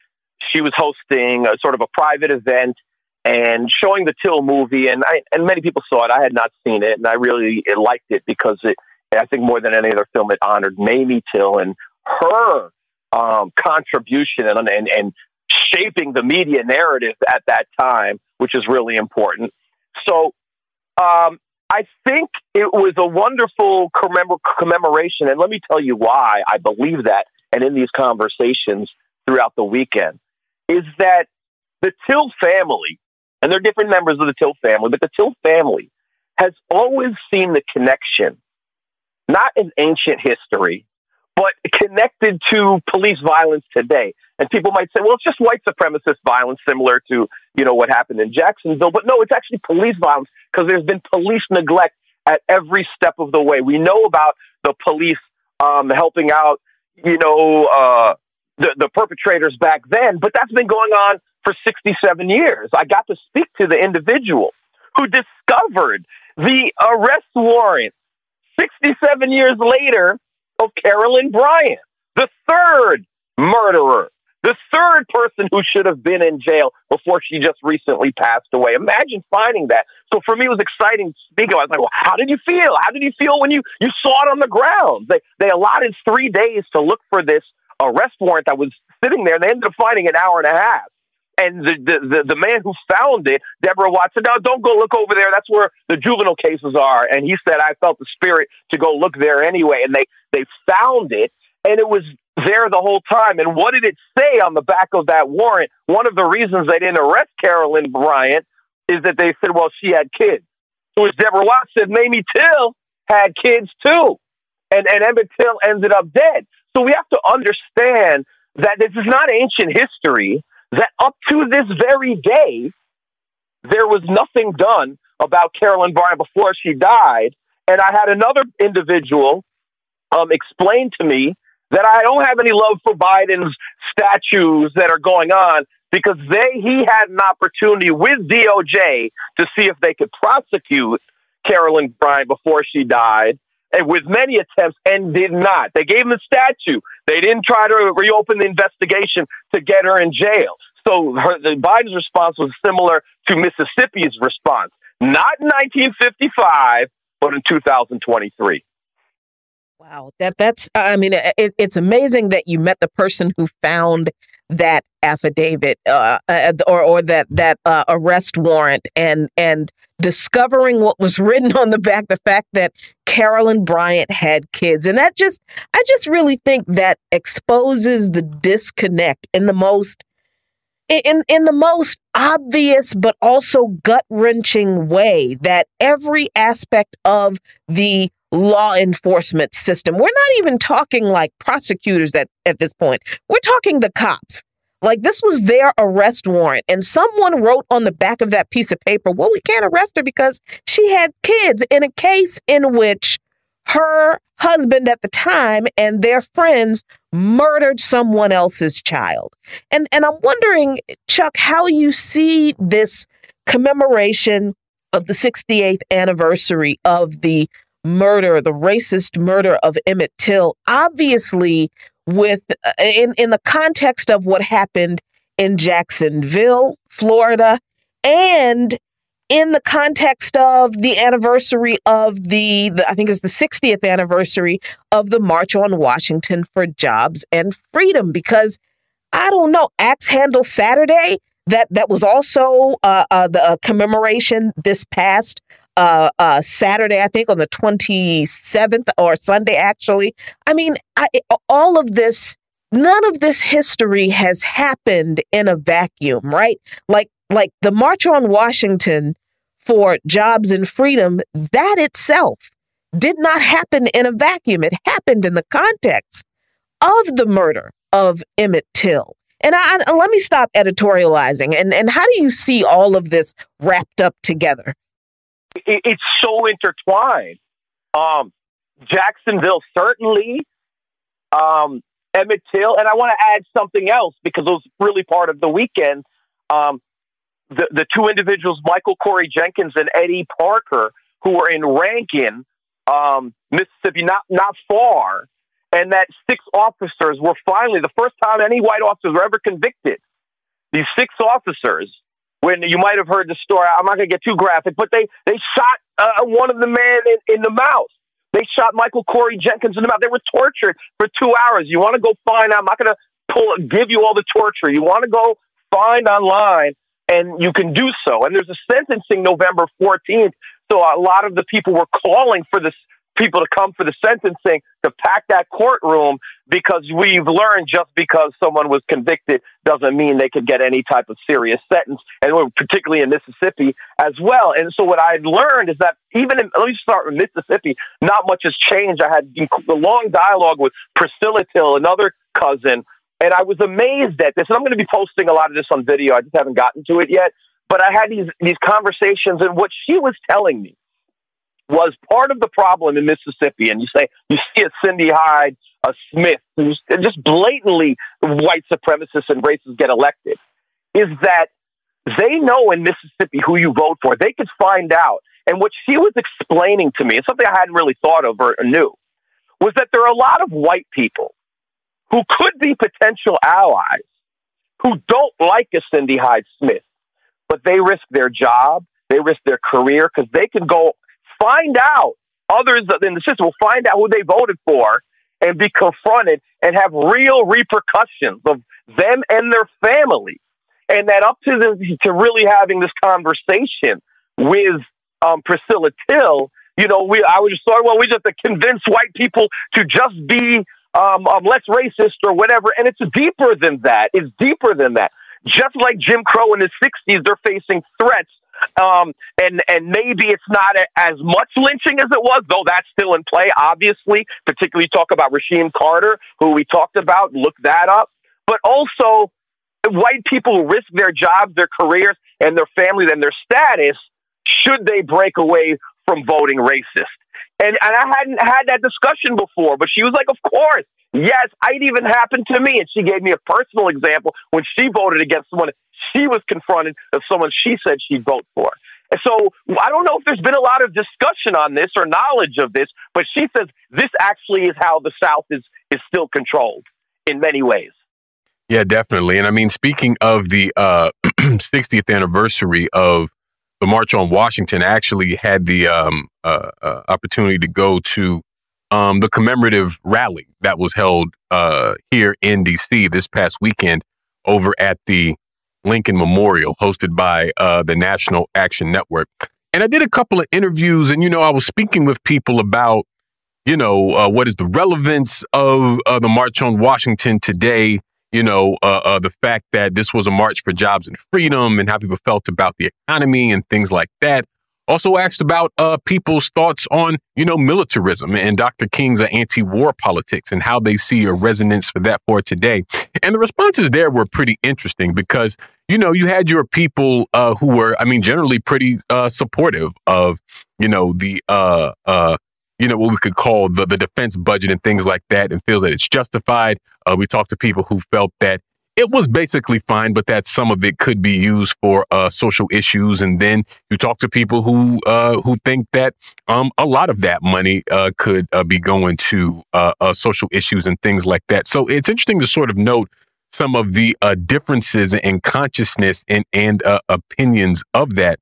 she was hosting a sort of a private event and showing the Till movie, and I, and many people saw it. I had not seen it, and I really liked it because it, I think more than any other film, it honored Mamie Till and her um, contribution and, and and shaping the media narrative at that time, which is really important. So, um, I think it was a wonderful commemor- commemoration, and let me tell you why I believe that. And in these conversations throughout the weekend, is that the Till family and they're different members of the Till family, but the Till family has always seen the connection, not in ancient history, but connected to police violence today. And people might say, well, it's just white supremacist violence similar to, you know, what happened in Jacksonville. But no, it's actually police violence because there's been police neglect at every step of the way. We know about the police um, helping out, you know, uh, the, the perpetrators back then, but that's been going on for 67 years. I got to speak to the individual who discovered the arrest warrant 67 years later of Carolyn Bryant, the third murderer, the third person who should have been in jail before she just recently passed away. Imagine finding that. So for me, it was exciting to speak. I was like, well, how did you feel? How did you feel when you, you saw it on the ground? They, they allotted three days to look for this arrest warrant that was sitting there. They ended up finding an hour and a half. And the, the, the, the man who found it, Deborah Watson, now don't go look over there. That's where the juvenile cases are. And he said, I felt the spirit to go look there anyway. And they, they found it and it was there the whole time. And what did it say on the back of that warrant? One of the reasons they didn't arrest Carolyn Bryant is that they said, well, she had kids. So as Deborah Watson, said, Mamie Till had kids too. And, and Emmett Till ended up dead. So we have to understand that this is not ancient history, that up to this very day, there was nothing done about Carolyn Bryant before she died. And I had another individual um, explain to me that I don't have any love for Biden's statues that are going on because they he had an opportunity with DOJ to see if they could prosecute Carolyn Bryant before she died, and with many attempts and did not. They gave him the statue. They didn't try to reopen the investigation to get her in jail. So her, the Biden's response was similar to Mississippi's response, not in 1955, but in 2023. Wow, that that's I mean it, it's amazing that you met the person who found that affidavit uh, uh, or or that that uh, arrest warrant and and discovering what was written on the back the fact that Carolyn Bryant had kids and that just I just really think that exposes the disconnect in the most in in the most obvious but also gut-wrenching way that every aspect of the law enforcement system. We're not even talking like prosecutors at, at this point. We're talking the cops. Like this was their arrest warrant. And someone wrote on the back of that piece of paper, well, we can't arrest her because she had kids in a case in which her husband at the time and their friends murdered someone else's child. And and I'm wondering, Chuck, how you see this commemoration of the 68th anniversary of the murder, the racist murder of Emmett Till, obviously with uh, in in the context of what happened in Jacksonville, Florida, and in the context of the anniversary of the, the, I think it's the 60th anniversary of the March on Washington for Jobs and Freedom because I don't know Axe Handle Saturday that that was also uh, uh, the uh, commemoration this past uh, uh, Saturday, I think on the 27th or Sunday, actually. I mean, I, all of this, none of this history has happened in a vacuum, right? Like, like the March on Washington for Jobs and Freedom, that itself did not happen in a vacuum. It happened in the context of the murder of Emmett Till. And I, let me stop editorializing. And, and how do you see all of this wrapped up together? It, it's so intertwined. Um, Jacksonville certainly, um, Emmett Till, and I want to add something else because it was really part of the weekend. Um, the the two individuals, Michael Corey Jenkins and Eddie Parker, who were in Rankin, um, Mississippi, not not far, and that six officers were finally the first time any white officers were ever convicted. These six officers when you might have heard the story. I'm not going to get too graphic, but they they shot uh, one of the men in, in the mouth. They shot Michael Corey Jenkins in the mouth. They were tortured for two hours. You want to go find out? I'm not going to pull give you all the torture. You want to go find online, and you can do so. And there's a sentencing November 14th. So a lot of the people were calling for this people to come for the sentencing to pack that courtroom because we've learned just because someone was convicted doesn't mean they could get any type of serious sentence, and particularly in Mississippi as well. And so what I learned is that even in, let me start with Mississippi, not much has changed. I had a long dialogue with Priscilla Till, another cousin, and I was amazed at this. And I'm going to be posting a lot of this on video. I just haven't gotten to it yet. But I had these these conversations, and what she was telling me was part of the problem in Mississippi. And you say you see a Cindy Hyde, a Smith, who's just blatantly white supremacists and racists get elected, is that they know in Mississippi who you vote for. They could find out. And what she was explaining to me, and something I hadn't really thought of or knew, was that there are a lot of white people who could be potential allies who don't like a Cindy Hyde Smith, but they risk their job, they risk their career because they can go find out others in the system will find out who they voted for and be confronted and have real repercussions of them and their family. And that up to the, to really having this conversation with um, Priscilla Till, you know, we I was just thought, well, we just have to convince white people to just be um, um, less racist or whatever. And it's deeper than that. It's deeper than that. Just like Jim Crow in the 60s, they're facing threats. Um, and, and maybe it's not a, as much lynching as it was, though that's still in play, obviously, particularly talk about Rasheem Carter, who we talked about, look that up. But also, white people risk their jobs, their careers, and their families and their status should they break away from voting racist. And, and I hadn't had that discussion before, but she was like, Of course. Yes, it even happened to me. And she gave me a personal example when she voted against someone she was confronted of someone she said she'd vote for. And so I don't know if there's been a lot of discussion on this or knowledge of this, but she says this actually is how the South is is still controlled in many ways. Yeah, definitely. And I mean, speaking of the uh, 60th anniversary of the March on Washington, I actually had the um, uh, uh, opportunity to go to um, the commemorative rally that was held uh, here in DC this past weekend over at the Lincoln Memorial, hosted by uh, the National Action Network. And I did a couple of interviews, and you know, I was speaking with people about, you know, uh, what is the relevance of uh, the March on Washington today you know, uh, uh, the fact that this was a march for jobs and freedom and how people felt about the economy and things like that. Also asked about uh, people's thoughts on, you know, militarism and Dr. King's anti-war politics and how they see a resonance for that for today. And the responses there were pretty interesting because, you know, you had your people uh, who were, I mean, generally pretty uh, supportive of, you know, the uh, you know, what we could call the, the defense budget and things like that and feels that it's justified. Uh, we talked to people who felt that it was basically fine, but that some of it could be used for uh, social issues. And then you talk to people who uh, who think that um, a lot of that money uh, could uh, be going to uh, uh, social issues and things like that. So it's interesting to sort of note some of the differences in consciousness and and opinions of that.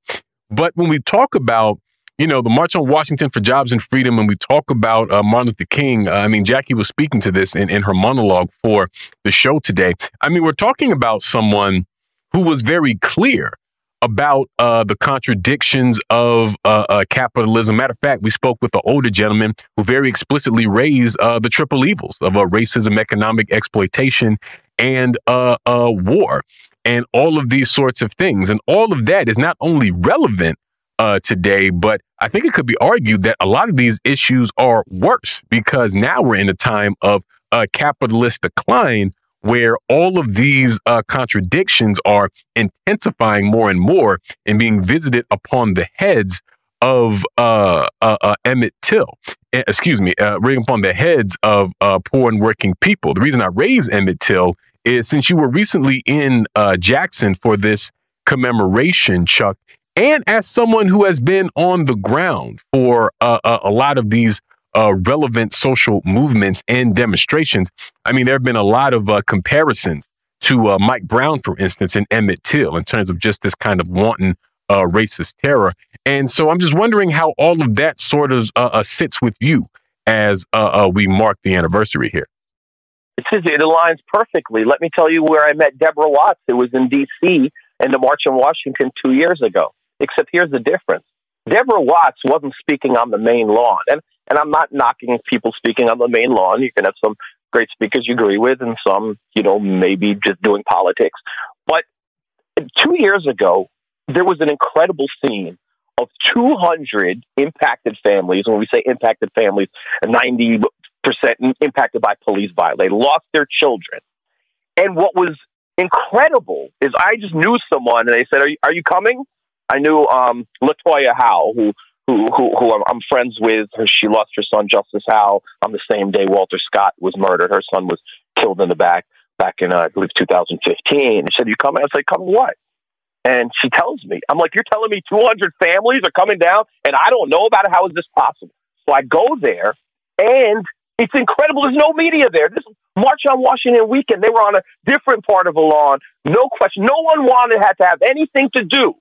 But when we talk about you know, the March on Washington for Jobs and Freedom, and we talk about uh, Martin Luther King. Uh, I mean, Jacquie was speaking to this in, in her monologue for the show today. I mean, we're talking about someone who was very clear about uh, the contradictions of uh, uh, capitalism. Matter of fact, we spoke with an older gentleman who very explicitly raised uh, the triple evils of racism, economic exploitation, and war, and all of these sorts of things. And all of that is not only relevant uh, today. But I think it could be argued that a lot of these issues are worse because now we're in a time of a capitalist decline where all of these uh, contradictions are intensifying more and more and being visited upon the heads of uh, uh, uh Emmett Till. Excuse me, uh, upon the heads of uh, poor and working people. The reason I raise Emmett Till is since you were recently in uh, Jackson for this commemoration, Chuck, and as someone who has been on the ground for uh, a, a, lot of these uh, relevant social movements and demonstrations, I mean, there have been a lot of uh, comparisons to uh, Mike Brown, for instance, and Emmett Till in terms of just this kind of wanton uh, racist terror. And so I'm just wondering how all of that sort of uh, sits with you as we mark the anniversary here. It aligns perfectly. Let me tell you where I met Deborah Watts. It was in D.C. in the March on Washington two years ago. Except here's the difference. Deborah Watts wasn't speaking on the main lawn. And, and I'm not knocking people speaking on the main lawn. You can have some great speakers you agree with, and some, you know, maybe just doing politics. But two years ago, there was an incredible scene of 200 impacted families. When we say impacted families, 90% impacted by police violence. They lost their children. And what was incredible is I just knew someone and they said, Are you, are you coming? I knew um, Latoya Howell, who who, who, who I'm, I'm, friends with. She lost her son, Justus Howell, on the same day Walter Scott was murdered. Her son was killed in the back back in, uh, I believe, 2015. She said, You coming? I like, Coming what? And she tells me, I'm like, You're telling me 200 families are coming down and I don't know about it? How is this possible? So I go there and it's incredible. There's no media there. This March on Washington weekend, they were on a different part of the lawn. No question. No one wanted had to have anything to do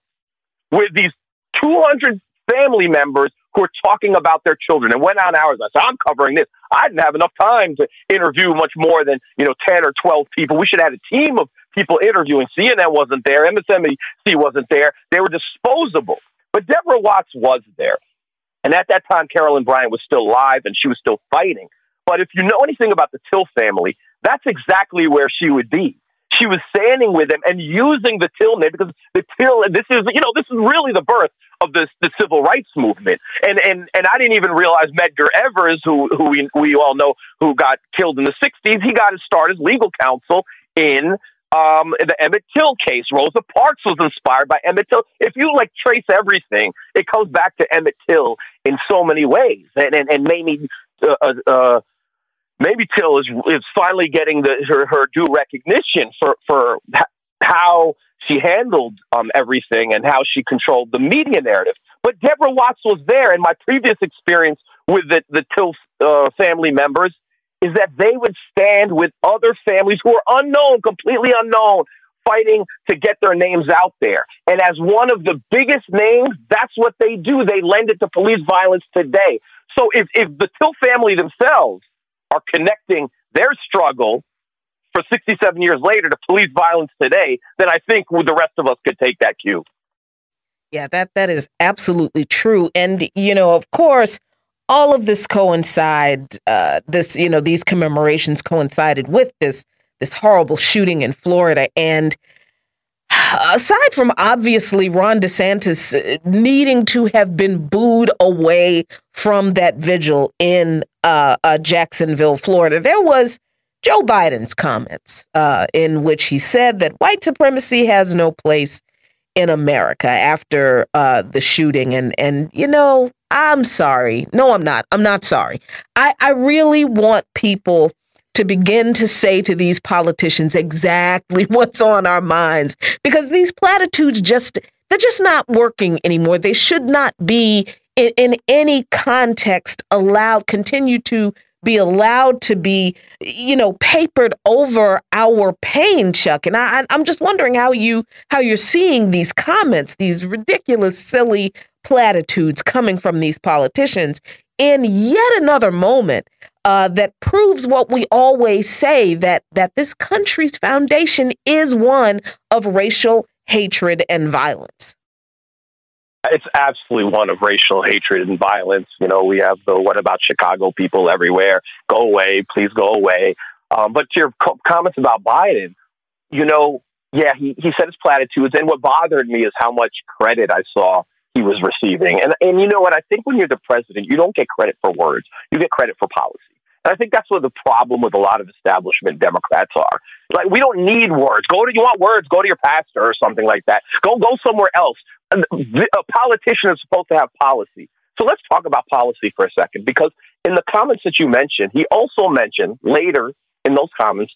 with these 200 family members who are talking about their children and went on hours. I said, I'm covering this. I didn't have enough time to interview much more than, you know, 10 or 12 people. We should have had a team of people interviewing. CNN wasn't there. MSNBC wasn't there. They were disposable. But Deborah Watts was there. And at that time, Carolyn Bryant was still alive and she was still fighting. But if you know anything about the Till family, that's exactly where she would be she was standing with him and using the Till name because the Till, and this is, you know, this is really the birth of this, the civil rights movement. And, and, and I didn't even realize Medgar Evers, who, who we, we all know, who got killed in the 60s, he got his start as legal counsel in um, the Emmett Till case. Rosa Parks was inspired by Emmett Till. If you like trace everything, it comes back to Emmett Till in so many ways, and and, and maybe uh, uh, uh Mamie Till is is finally getting the her, her due recognition for for how she handled um, everything and how she controlled the media narrative. But Deborah Watts was there, and my previous experience with the the Till uh, family members is that they would stand with other families who are unknown, completely unknown, fighting to get their names out there. And as one of the biggest names, that's what they do. They lend it to police violence today. So if, if the Till family themselves are connecting their struggle for 67 years later to police violence today, then I think the rest of us could take that cue. Yeah, that that is absolutely true. And you know, of course, all of this coincide uh, this you know these commemorations coincided with this this horrible shooting in Florida and aside from obviously Ron DeSantis uh, needing to have been booed away from that vigil in uh, uh, Jacksonville, Florida, there was Joe Biden's comments uh, in which he said that white supremacy has no place in America after uh, the shooting. And and you know, I'm sorry. No, I'm not. I'm not sorry. I, I really want people to begin to say to these politicians exactly what's on our minds because these platitudes just they're just not working anymore. They should not be in, in any context allowed continue to be allowed to be, you know, papered over our pain, Chuck. And I, I'm just wondering how you how you're seeing these comments, these ridiculous, silly platitudes coming from these politicians in yet another moment uh, that proves what we always say that that this country's foundation is one of racial hatred and violence. It's absolutely one of racial hatred and violence. You know, we have the what about Chicago people everywhere? Go away, please go away. Um, but to your co- comments about Biden, you know, yeah, he, he said his platitudes. And what bothered me is how much credit I saw he was receiving. And and you know what? I think when you're the president, you don't get credit for words; you get credit for policy. I think that's what the problem with a lot of establishment Democrats are. Like we don't need words. Go to you want words? Go to your pastor or something like that. Go go somewhere else. A politician is supposed to have policy. So let's talk about policy for a second, because in the comments that you mentioned, he also mentioned later in those comments,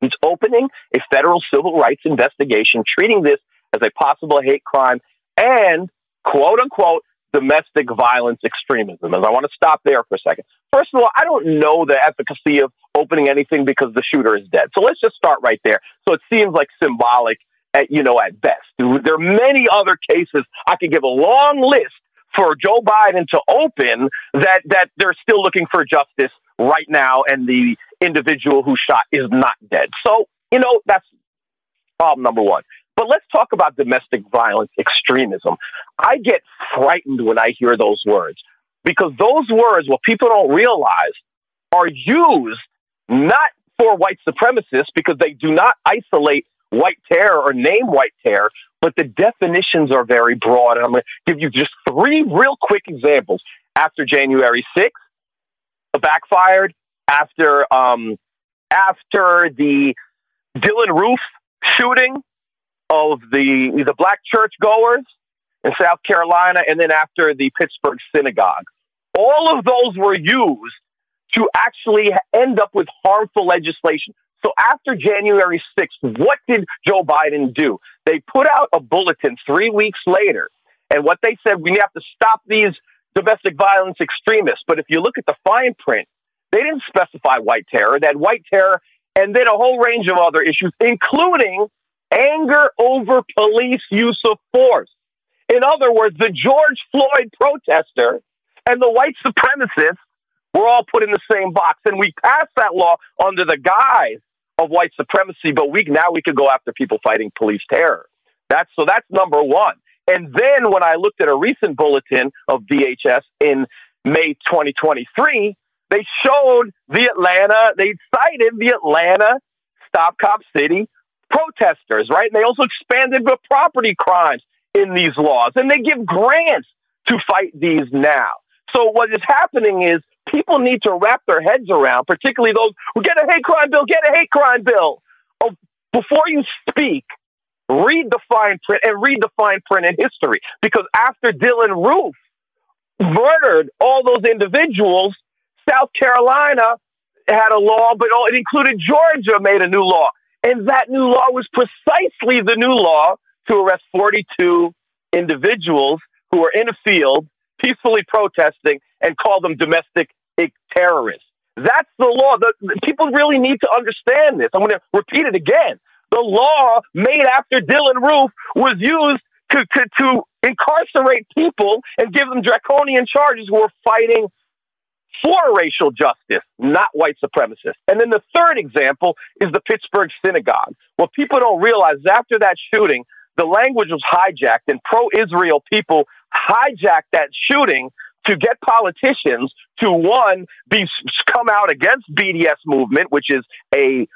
he's opening a federal civil rights investigation, treating this as a possible hate crime and quote unquote domestic violence extremism. And I want to stop there for a second. First of all, I don't know the efficacy of opening anything because the shooter is dead. So let's just start right there. So it seems like symbolic at you know at best. There are many other cases I could give a long list for Joe Biden to open that that they're still looking for justice right now and the individual who shot is not dead. So, you know, that's problem number 1. But let's talk about domestic violence extremism. I get frightened when I hear those words. Because those words, what people don't realize, are used not for white supremacists because they do not isolate white terror or name white terror, but the definitions are very broad. And I'm going to give you just three real quick examples. After January 6th, backfired. After um, after the Dylann Roof shooting of the the black churchgoers in South Carolina, and then after the Pittsburgh synagogue, all of those were used to actually end up with harmful legislation. So after January 6th, what did Joe Biden do? They put out a bulletin three weeks later. And what they said, we have to stop these domestic violence extremists. But if you look at the fine print, they didn't specify white terror. That white terror and then a whole range of other issues, including anger over police use of force. In other words, the George Floyd protester and the white supremacists were all put in the same box. And we passed that law under the guise of white supremacy, but we now we could go after people fighting police terror. That's so that's number one. And then when I looked at a recent bulletin of DHS in May 2023, they showed the Atlanta, they cited the Atlanta Stop Cop City protesters, right? And they also expanded the property crimes in these laws, and they give grants to fight these now. So what is happening is people need to wrap their heads around, particularly those who get a hate crime bill, get a hate crime bill. Oh, before you speak, read the fine print and read the fine print in history. Because after Dylann Roof murdered all those individuals, South Carolina had a law, but it included Georgia made a new law. And that new law was precisely the new law to arrest 42 individuals who were in a field peacefully protesting and call them domestic terrorists. That's the law. The, the, people really need to understand this. I'm going to repeat it again. The law made after Dylann Roof was used to, to, to incarcerate people and give them draconian charges who were fighting for racial justice, not white supremacists. And then the third example is the Pittsburgh synagogue. What people don't realize is after that shooting, the language was hijacked, and pro Israel people hijacked that shooting to get politicians to one be come out against BDS movement, which is a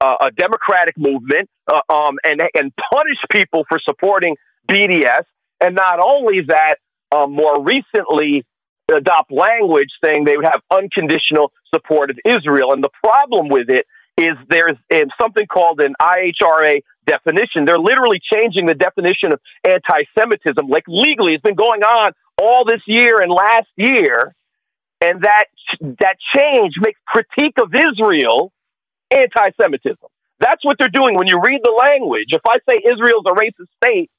uh, a democratic movement, uh, um, and and punish people for supporting BDS, and not only that, um, more recently adopt language saying they would have unconditional support of Israel. And the problem with it is there's something called an IHRA definition. They're literally changing the definition of anti Semitism, like legally. It's been going on all this year and last year. And that, that change makes critique of Israel anti Semitism. That's what they're doing. When you read the language, if I say Israel's a racist state,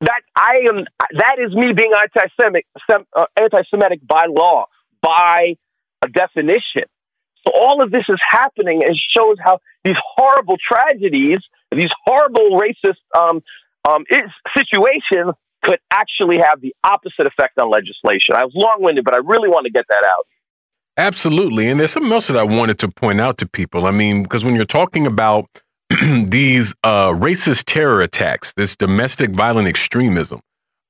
that I am that is me being anti-Semitic, uh, anti-Semitic by law, by a definition. So all of this is happening and shows how these horrible tragedies, these horrible racist um, um, situations could actually have the opposite effect on legislation. I was long-winded, but I really want to get that out. Absolutely. And there's something else that I wanted to point out to people. I mean, because when you're talking about these uh, racist terror attacks, this domestic violent extremism,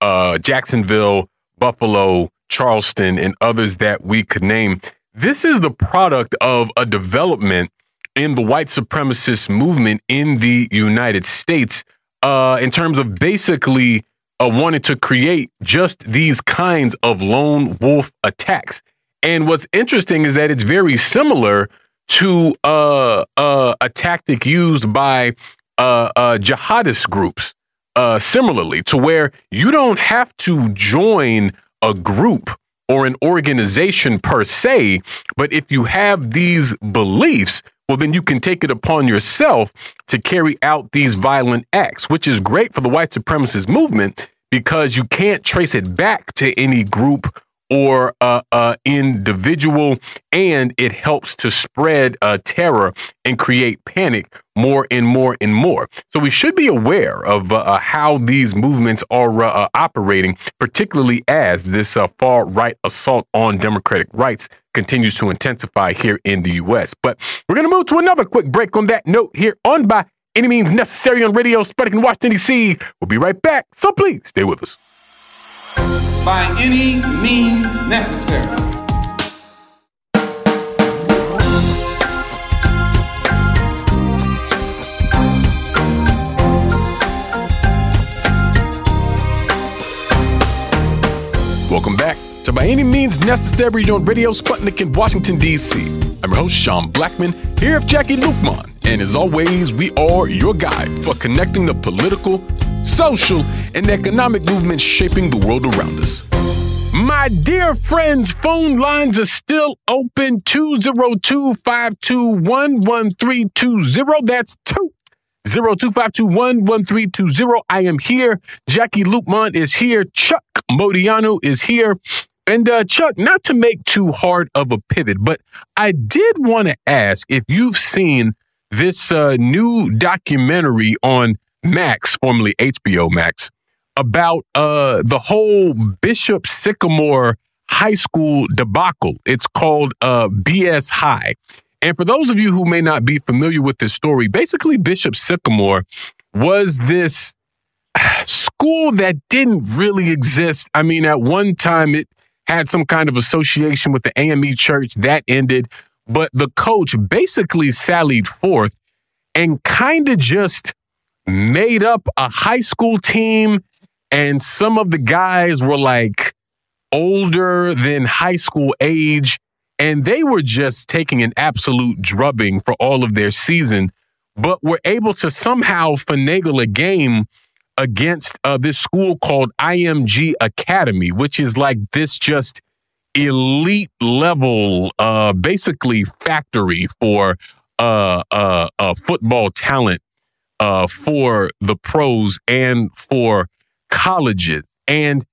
uh, Jacksonville, Buffalo, Charleston, and others that we could name, this is the product of a development in the white supremacist movement in the United States uh, in terms of basically uh, wanting to create just these kinds of lone wolf attacks. And what's interesting is that it's very similar to uh, uh, a tactic used by uh, uh, jihadist groups. Uh, similarly, to where you don't have to join a group or an organization per se, but if you have these beliefs, well, then you can take it upon yourself to carry out these violent acts, which is great for the white supremacist movement because you can't trace it back to any group or uh, uh, individual, and it helps to spread uh, terror and create panic more and more and more. So we should be aware of uh, uh, how these movements are uh, operating, particularly as this far right assault on democratic rights continues to intensify here in the U.S. But we're going to move to another quick break on that note here on By Any Means Necessary on Radio Sputnik in Washington, D.C. We'll be right back, so please stay with us. by any means necessary. To By Any Means Necessary on Radio Sputnik in Washington, D.C. I'm your host, Sean Blackmon, here with Jacquie Luqman. And as always, we are your guide for connecting the political, social, and economic movements shaping the world around us. My dear friends, phone lines are still open 202 521 1320. That's 2 0252 I am here. Jacquie Luqman is here. Chuck Modiano is here. And uh, Chuck, not to make too hard of a pivot, but I did want to ask if you've seen this uh, new documentary on Max, formerly HBO Max, about uh, the whole Bishop Sycamore High School debacle. It's called uh, BS High. And for those of you who may not be familiar with this story, basically Bishop Sycamore was this school that didn't really exist. I mean, at one time it had some kind of association with the AME church that ended, but the coach basically sallied forth and kind of just made up a high school team. And some of the guys were like older than high school age. And they were just taking an absolute drubbing for all of their season, but were able to somehow finagle a game against uh, this school called IMG Academy, which is like this just elite level, uh, basically factory for uh, uh, uh, football talent uh, for the pros and for colleges. And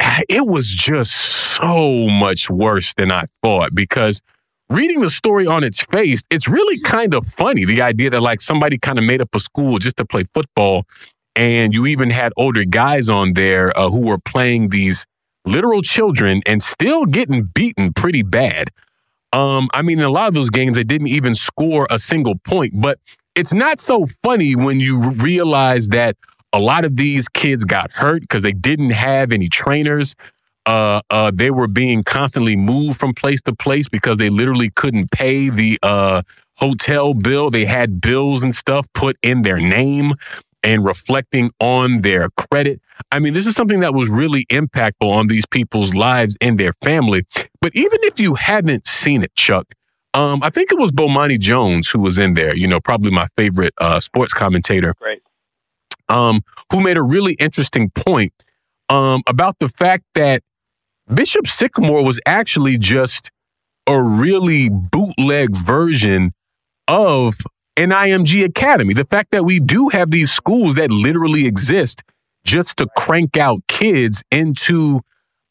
it was just so much worse than I thought because reading the story on its face, it's really kind of funny. The idea that like somebody kind of made up a school just to play football and you even had older guys on there uh, who were playing these literal children and still getting beaten pretty bad. Um, I mean, in a lot of those games, they didn't even score a single point, but it's not so funny when you realize that a lot of these kids got hurt because they didn't have any trainers. Uh, uh, they were being constantly moved from place to place because they literally couldn't pay the uh, hotel bill. They had bills and stuff put in their name and reflecting on their credit. I mean, this is something that was really impactful on these people's lives and their family. But even if you haven't seen it, Chuck, um, I think it was Bomani Jones who was in there, you know, probably my favorite uh, sports commentator. Great. Um, who made a really interesting point um, about the fact that Bishop Sycamore was actually just a really bootleg version of an IMG Academy. The fact that we do have these schools that literally exist just to crank out kids into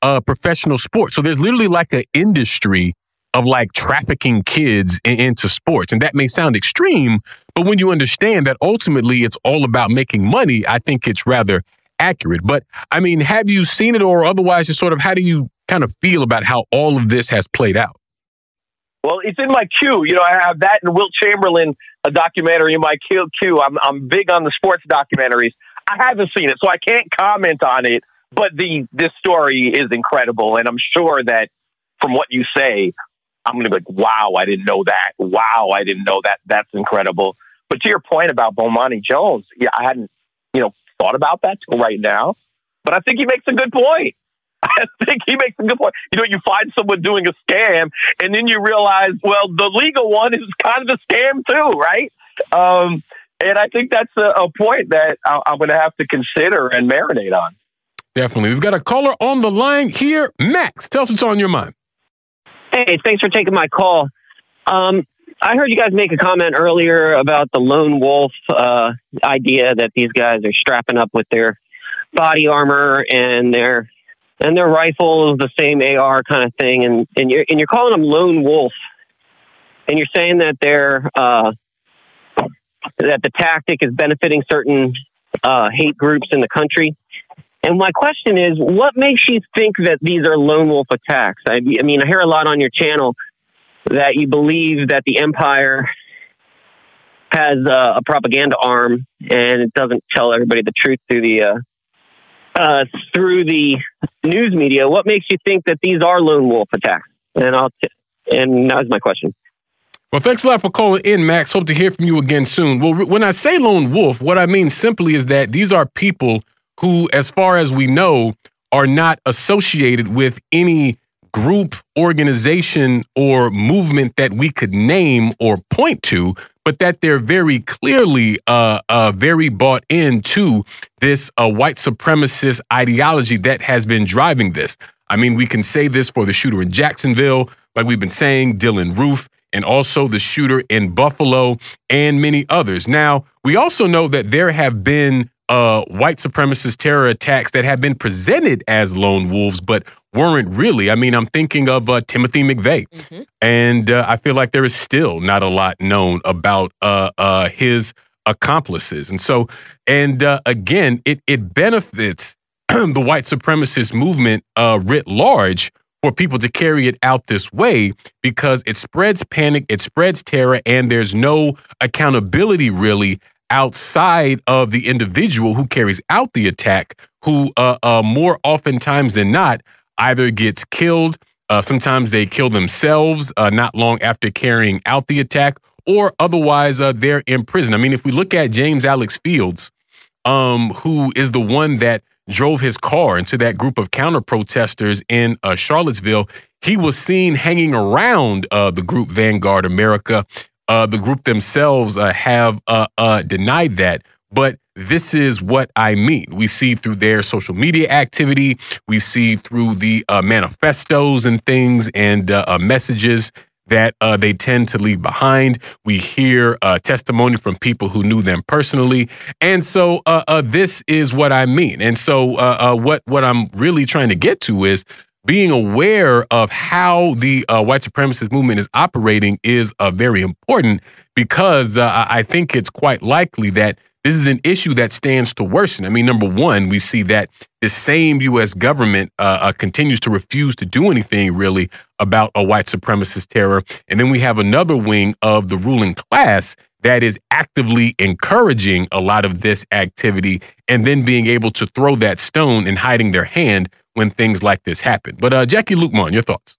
uh, professional sports. So there's literally like an industry of like trafficking kids in, into sports. And that may sound extreme, but when you understand that ultimately it's all about making money, I think it's rather accurate. But I mean, have you seen it or otherwise just sort of how do you kind of feel about how all of this has played out? Well, it's in my queue. You know, I have that and Wilt Chamberlain, a documentary in my queue. I'm, I'm big on the sports documentaries. I haven't seen it, so I can't comment on it. But the this story is incredible, and I'm sure that from what you say, I'm going to be like, "Wow, I didn't know that. Wow, I didn't know that. That's incredible." But to your point about Bomani Jones, yeah, I hadn't, you know, thought about that till right now. But I think he makes a good point. I think he makes a good point. You know, you find someone doing a scam, and then you realize, well, the legal one is kind of a scam too, right? Um, and I think that's a, a point that I, I'm going to have to consider and marinate on. Definitely. We've got a caller on the line here. Max, tell us what's on your mind. Hey, thanks for taking my call. Um, I heard you guys make a comment earlier about the lone wolf uh, idea that these guys are strapping up with their body armor and their and their rifles, the same AR kind of thing, and and you're and you're calling them lone wolf, and you're saying that they're uh, that the tactic is benefiting certain uh, hate groups in the country. And my question is, what makes you think that these are lone wolf attacks? I, I mean, I hear a lot on your channel that you believe that the empire has uh, a propaganda arm and it doesn't tell everybody the truth through the uh, through the news media, what makes you think that these are lone wolf attacks? And I'll t- and that's my question. Well, thanks a lot for calling in, Max. Hope to hear from you again soon. Well, when I say lone wolf, what I mean simply is that these are people who, as far as we know, are not associated with any group, organization, or movement that we could name or point to, but that they're very clearly uh, uh, very bought into this uh, white supremacist ideology that has been driving this. I mean, we can say this for the shooter in Jacksonville, like we've been saying, Dylann Roof, and also the shooter in Buffalo, and many others. Now, we also know that there have been uh, white supremacist terror attacks that have been presented as lone wolves, but weren't really. I mean, I'm thinking of uh, Timothy McVeigh, mm-hmm. and uh, I feel like there is still not a lot known about uh, uh his accomplices. And so, and uh, again, it it benefits the white supremacist movement uh, writ large for people to carry it out this way because it spreads panic, it spreads terror, and there's no accountability really outside of the individual who carries out the attack, who uh, uh, more oftentimes than not either gets killed. Uh, sometimes they kill themselves uh, not long after carrying out the attack, or otherwise uh, they're in prison. I mean, if we look at James Alex Fields, um, who is the one that drove his car into that group of counter protesters in uh, Charlottesville, he was seen hanging around the group Vanguard America. Uh, the group themselves have denied that. But this is what I mean. We see through their social media activity, we see through the uh, manifestos and things and uh, uh, messages that uh, they tend to leave behind. We hear uh, testimony from people who knew them personally, and so uh, this is what I mean. And so what what I'm really trying to get to is being aware of how the uh, white supremacist movement is operating is uh, very important because uh, I think it's quite likely that this is an issue that stands to worsen. I mean, number one, we see that the same U.S. government uh, uh, continues to refuse to do anything really about a white supremacist terror. And then we have another wing of the ruling class that is actively encouraging a lot of this activity and then being able to throw that stone and hiding their hand when things like this happen. But uh, Jacquie Luqman, your thoughts?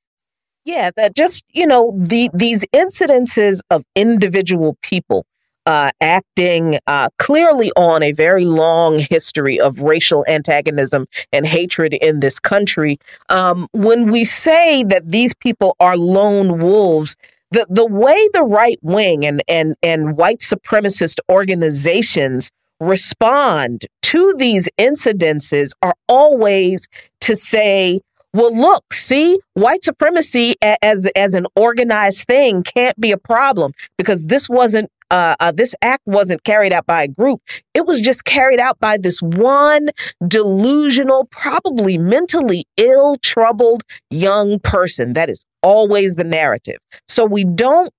Yeah, that just, you know, the these incidences of individual people uh, acting uh, clearly on a very long history of racial antagonism and hatred in this country. Um, when we say that these people are lone wolves, the, the way the right wing and, and, and white supremacist organizations respond to these incidences are always to say, well, look, see, white supremacy as as an organized thing can't be a problem because this wasn't uh, uh, this act wasn't carried out by a group. It was just carried out by this one delusional, probably mentally ill, troubled young person. That is always the narrative. So we don't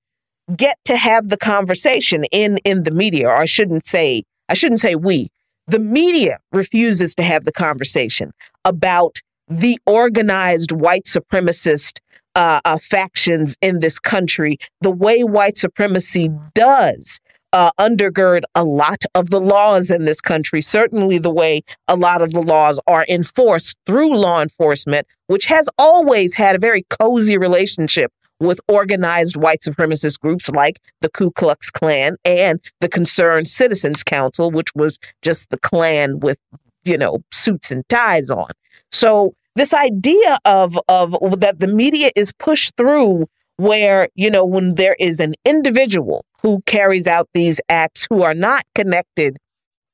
get to have the conversation in in the media, or I shouldn't say I shouldn't say we. The media refuses to have the conversation about the organized white supremacist uh, uh, factions in this country, the way white supremacy does uh, undergird a lot of the laws in this country, certainly the way a lot of the laws are enforced through law enforcement, which has always had a very cozy relationship with organized white supremacist groups like the Ku Klux Klan and the Concerned Citizens Council, which was just the Klan with, you know, suits and ties on. So this idea of of that the media is pushed through where you know when there is an individual who carries out these acts who are not connected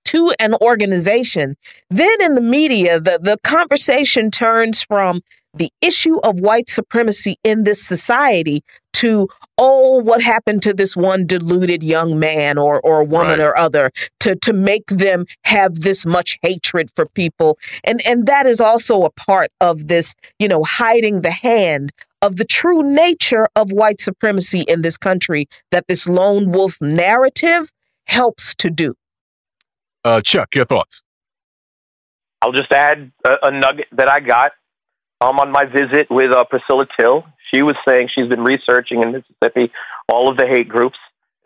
to an organization then in the media the the conversation turns from the issue of white supremacy in this society to oh what happened to this one deluded young man or or woman right. or other to to make them have this much hatred for people. And and that is also a part of this you know hiding the hand of the true nature of white supremacy in this country that this lone wolf narrative helps to do. Uh, chuck your thoughts. I'll just add a, a nugget that i got um, on my visit with uh, priscilla till she was saying she's been researching in Mississippi all of the hate groups.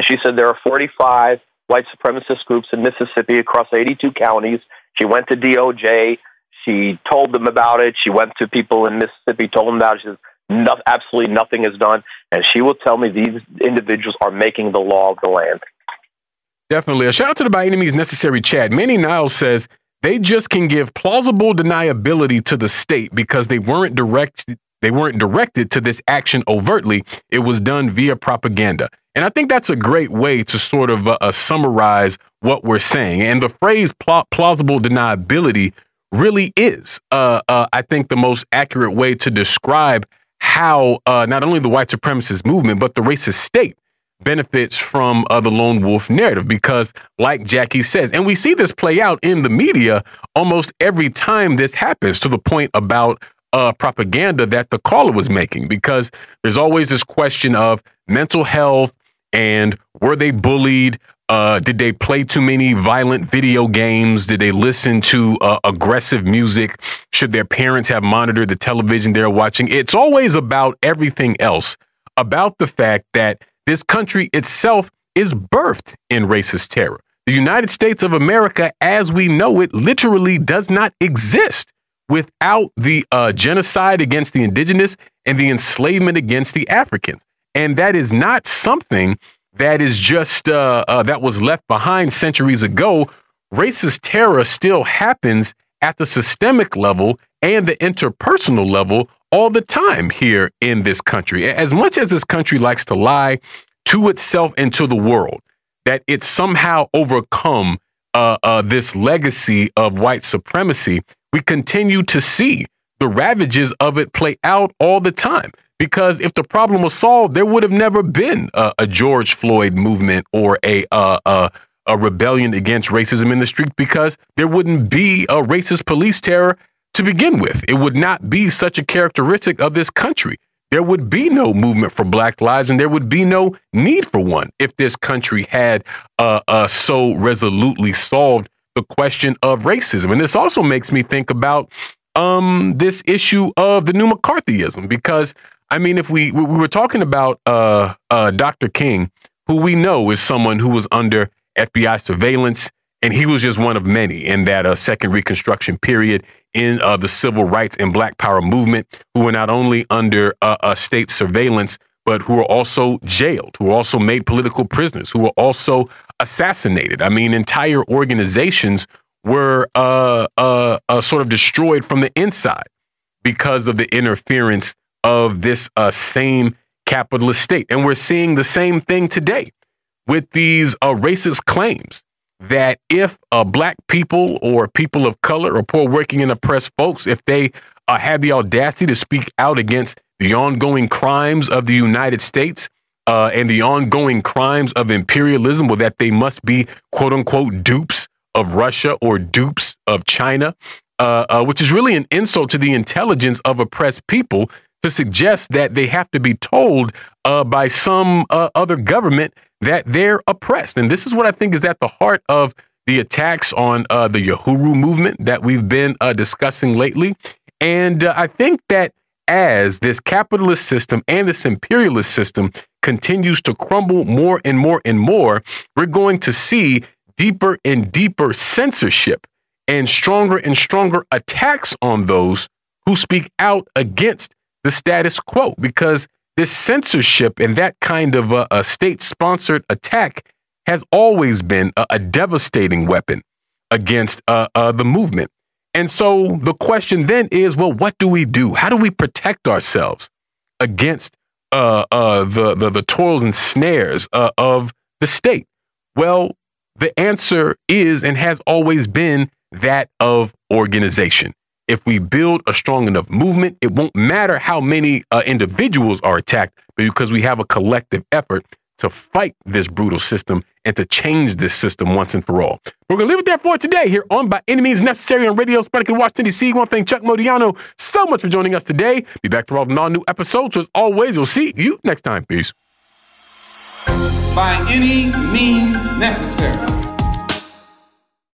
She said there are 45 white supremacist groups in Mississippi across 82 counties. She went to DOJ. She told them about it. She went to people in Mississippi, told them about it. She says, no, absolutely nothing is done. And she will tell me these individuals are making the law of the land. Definitely. A shout out to the by any means necessary chat. Manny Niles says they just can give plausible deniability to the state because they weren't direct they weren't directed to this action overtly. It was done via propaganda. And I think that's a great way to sort of uh, uh, summarize what we're saying. And the phrase pl- plausible deniability really is, uh, uh, I think, the most accurate way to describe how uh, not only the white supremacist movement, but the racist state benefits from uh, the lone wolf narrative because like Jacquie says and we see this play out in the media almost every time this happens to the point about uh, propaganda that the caller was making because there's always this question of mental health and were they bullied uh, did they play too many violent video games? Did they listen to uh, aggressive music? Should their parents have monitored the television they're watching? It's always about everything else, about the fact that this country itself is birthed in racist terror. The United States of America, as we know it, literally does not exist without the uh, genocide against the indigenous and the enslavement against the Africans. And that is not something that is just uh, uh, that was left behind centuries ago. Racist terror still happens at the systemic level and the interpersonal level all the time here in this country. As much as this country likes to lie to itself and to the world that it's somehow overcome uh, uh, this legacy of white supremacy, we continue to see the ravages of it play out all the time. Because if the problem was solved, there would have never been a, a George Floyd movement or a, uh, uh, a rebellion against racism in the street because there wouldn't be a racist police terror to begin with. It would not be such a characteristic of this country. There would be no movement for Black lives, and there would be no need for one if this country had uh, uh, so resolutely solved the question of racism. And this also makes me think about um, this issue of the new McCarthyism, because I mean, if we we were talking about uh, uh, Dr. King, who we know is someone who was under FBI surveillance, and he was just one of many in that uh, second Reconstruction period in uh, the civil rights and Black Power movement who were not only under uh, state surveillance, but who were also jailed, who were also made political prisoners, who were also assassinated. I mean, entire organizations were uh, uh, uh, sort of destroyed from the inside because of the interference of this same capitalist state. And we're seeing the same thing today with these racist claims that if uh, black people or people of color or poor working and oppressed folks, if they uh, have the audacity to speak out against the ongoing crimes of the United States uh, and the ongoing crimes of imperialism, well, that they must be quote unquote dupes of Russia or dupes of China, uh, uh, which is really an insult to the intelligence of oppressed people to suggest that they have to be told uh, by some other government that they're oppressed. And this is what I think is at the heart of the attacks on uh, the Uhuru movement that we've been uh, discussing lately. And uh, I think that as this capitalist system and this imperialist system continues to crumble more and more and more, we're going to see deeper and deeper censorship and stronger and stronger attacks on those who speak out against the status quo because this censorship and that kind of a, a state sponsored attack has always been a, a devastating weapon against uh, uh, the movement. And so the question then is well, what do we do? How do we protect ourselves against uh, uh the, the, the, toils and snares uh, of the state? Well, the answer is and has always been that of organization if we build a strong enough movement, it won't matter how many uh, individuals are attacked, because we have a collective effort to fight this brutal system and to change this system once and for all. We're going to leave it there for today here on By Any Means Necessary on Radio Sputnik in Washington, D.C. To thank Chuck Modiano so much for joining us today. Be back with all new episodes. So as always, we'll see you next time. Peace. By any means necessary.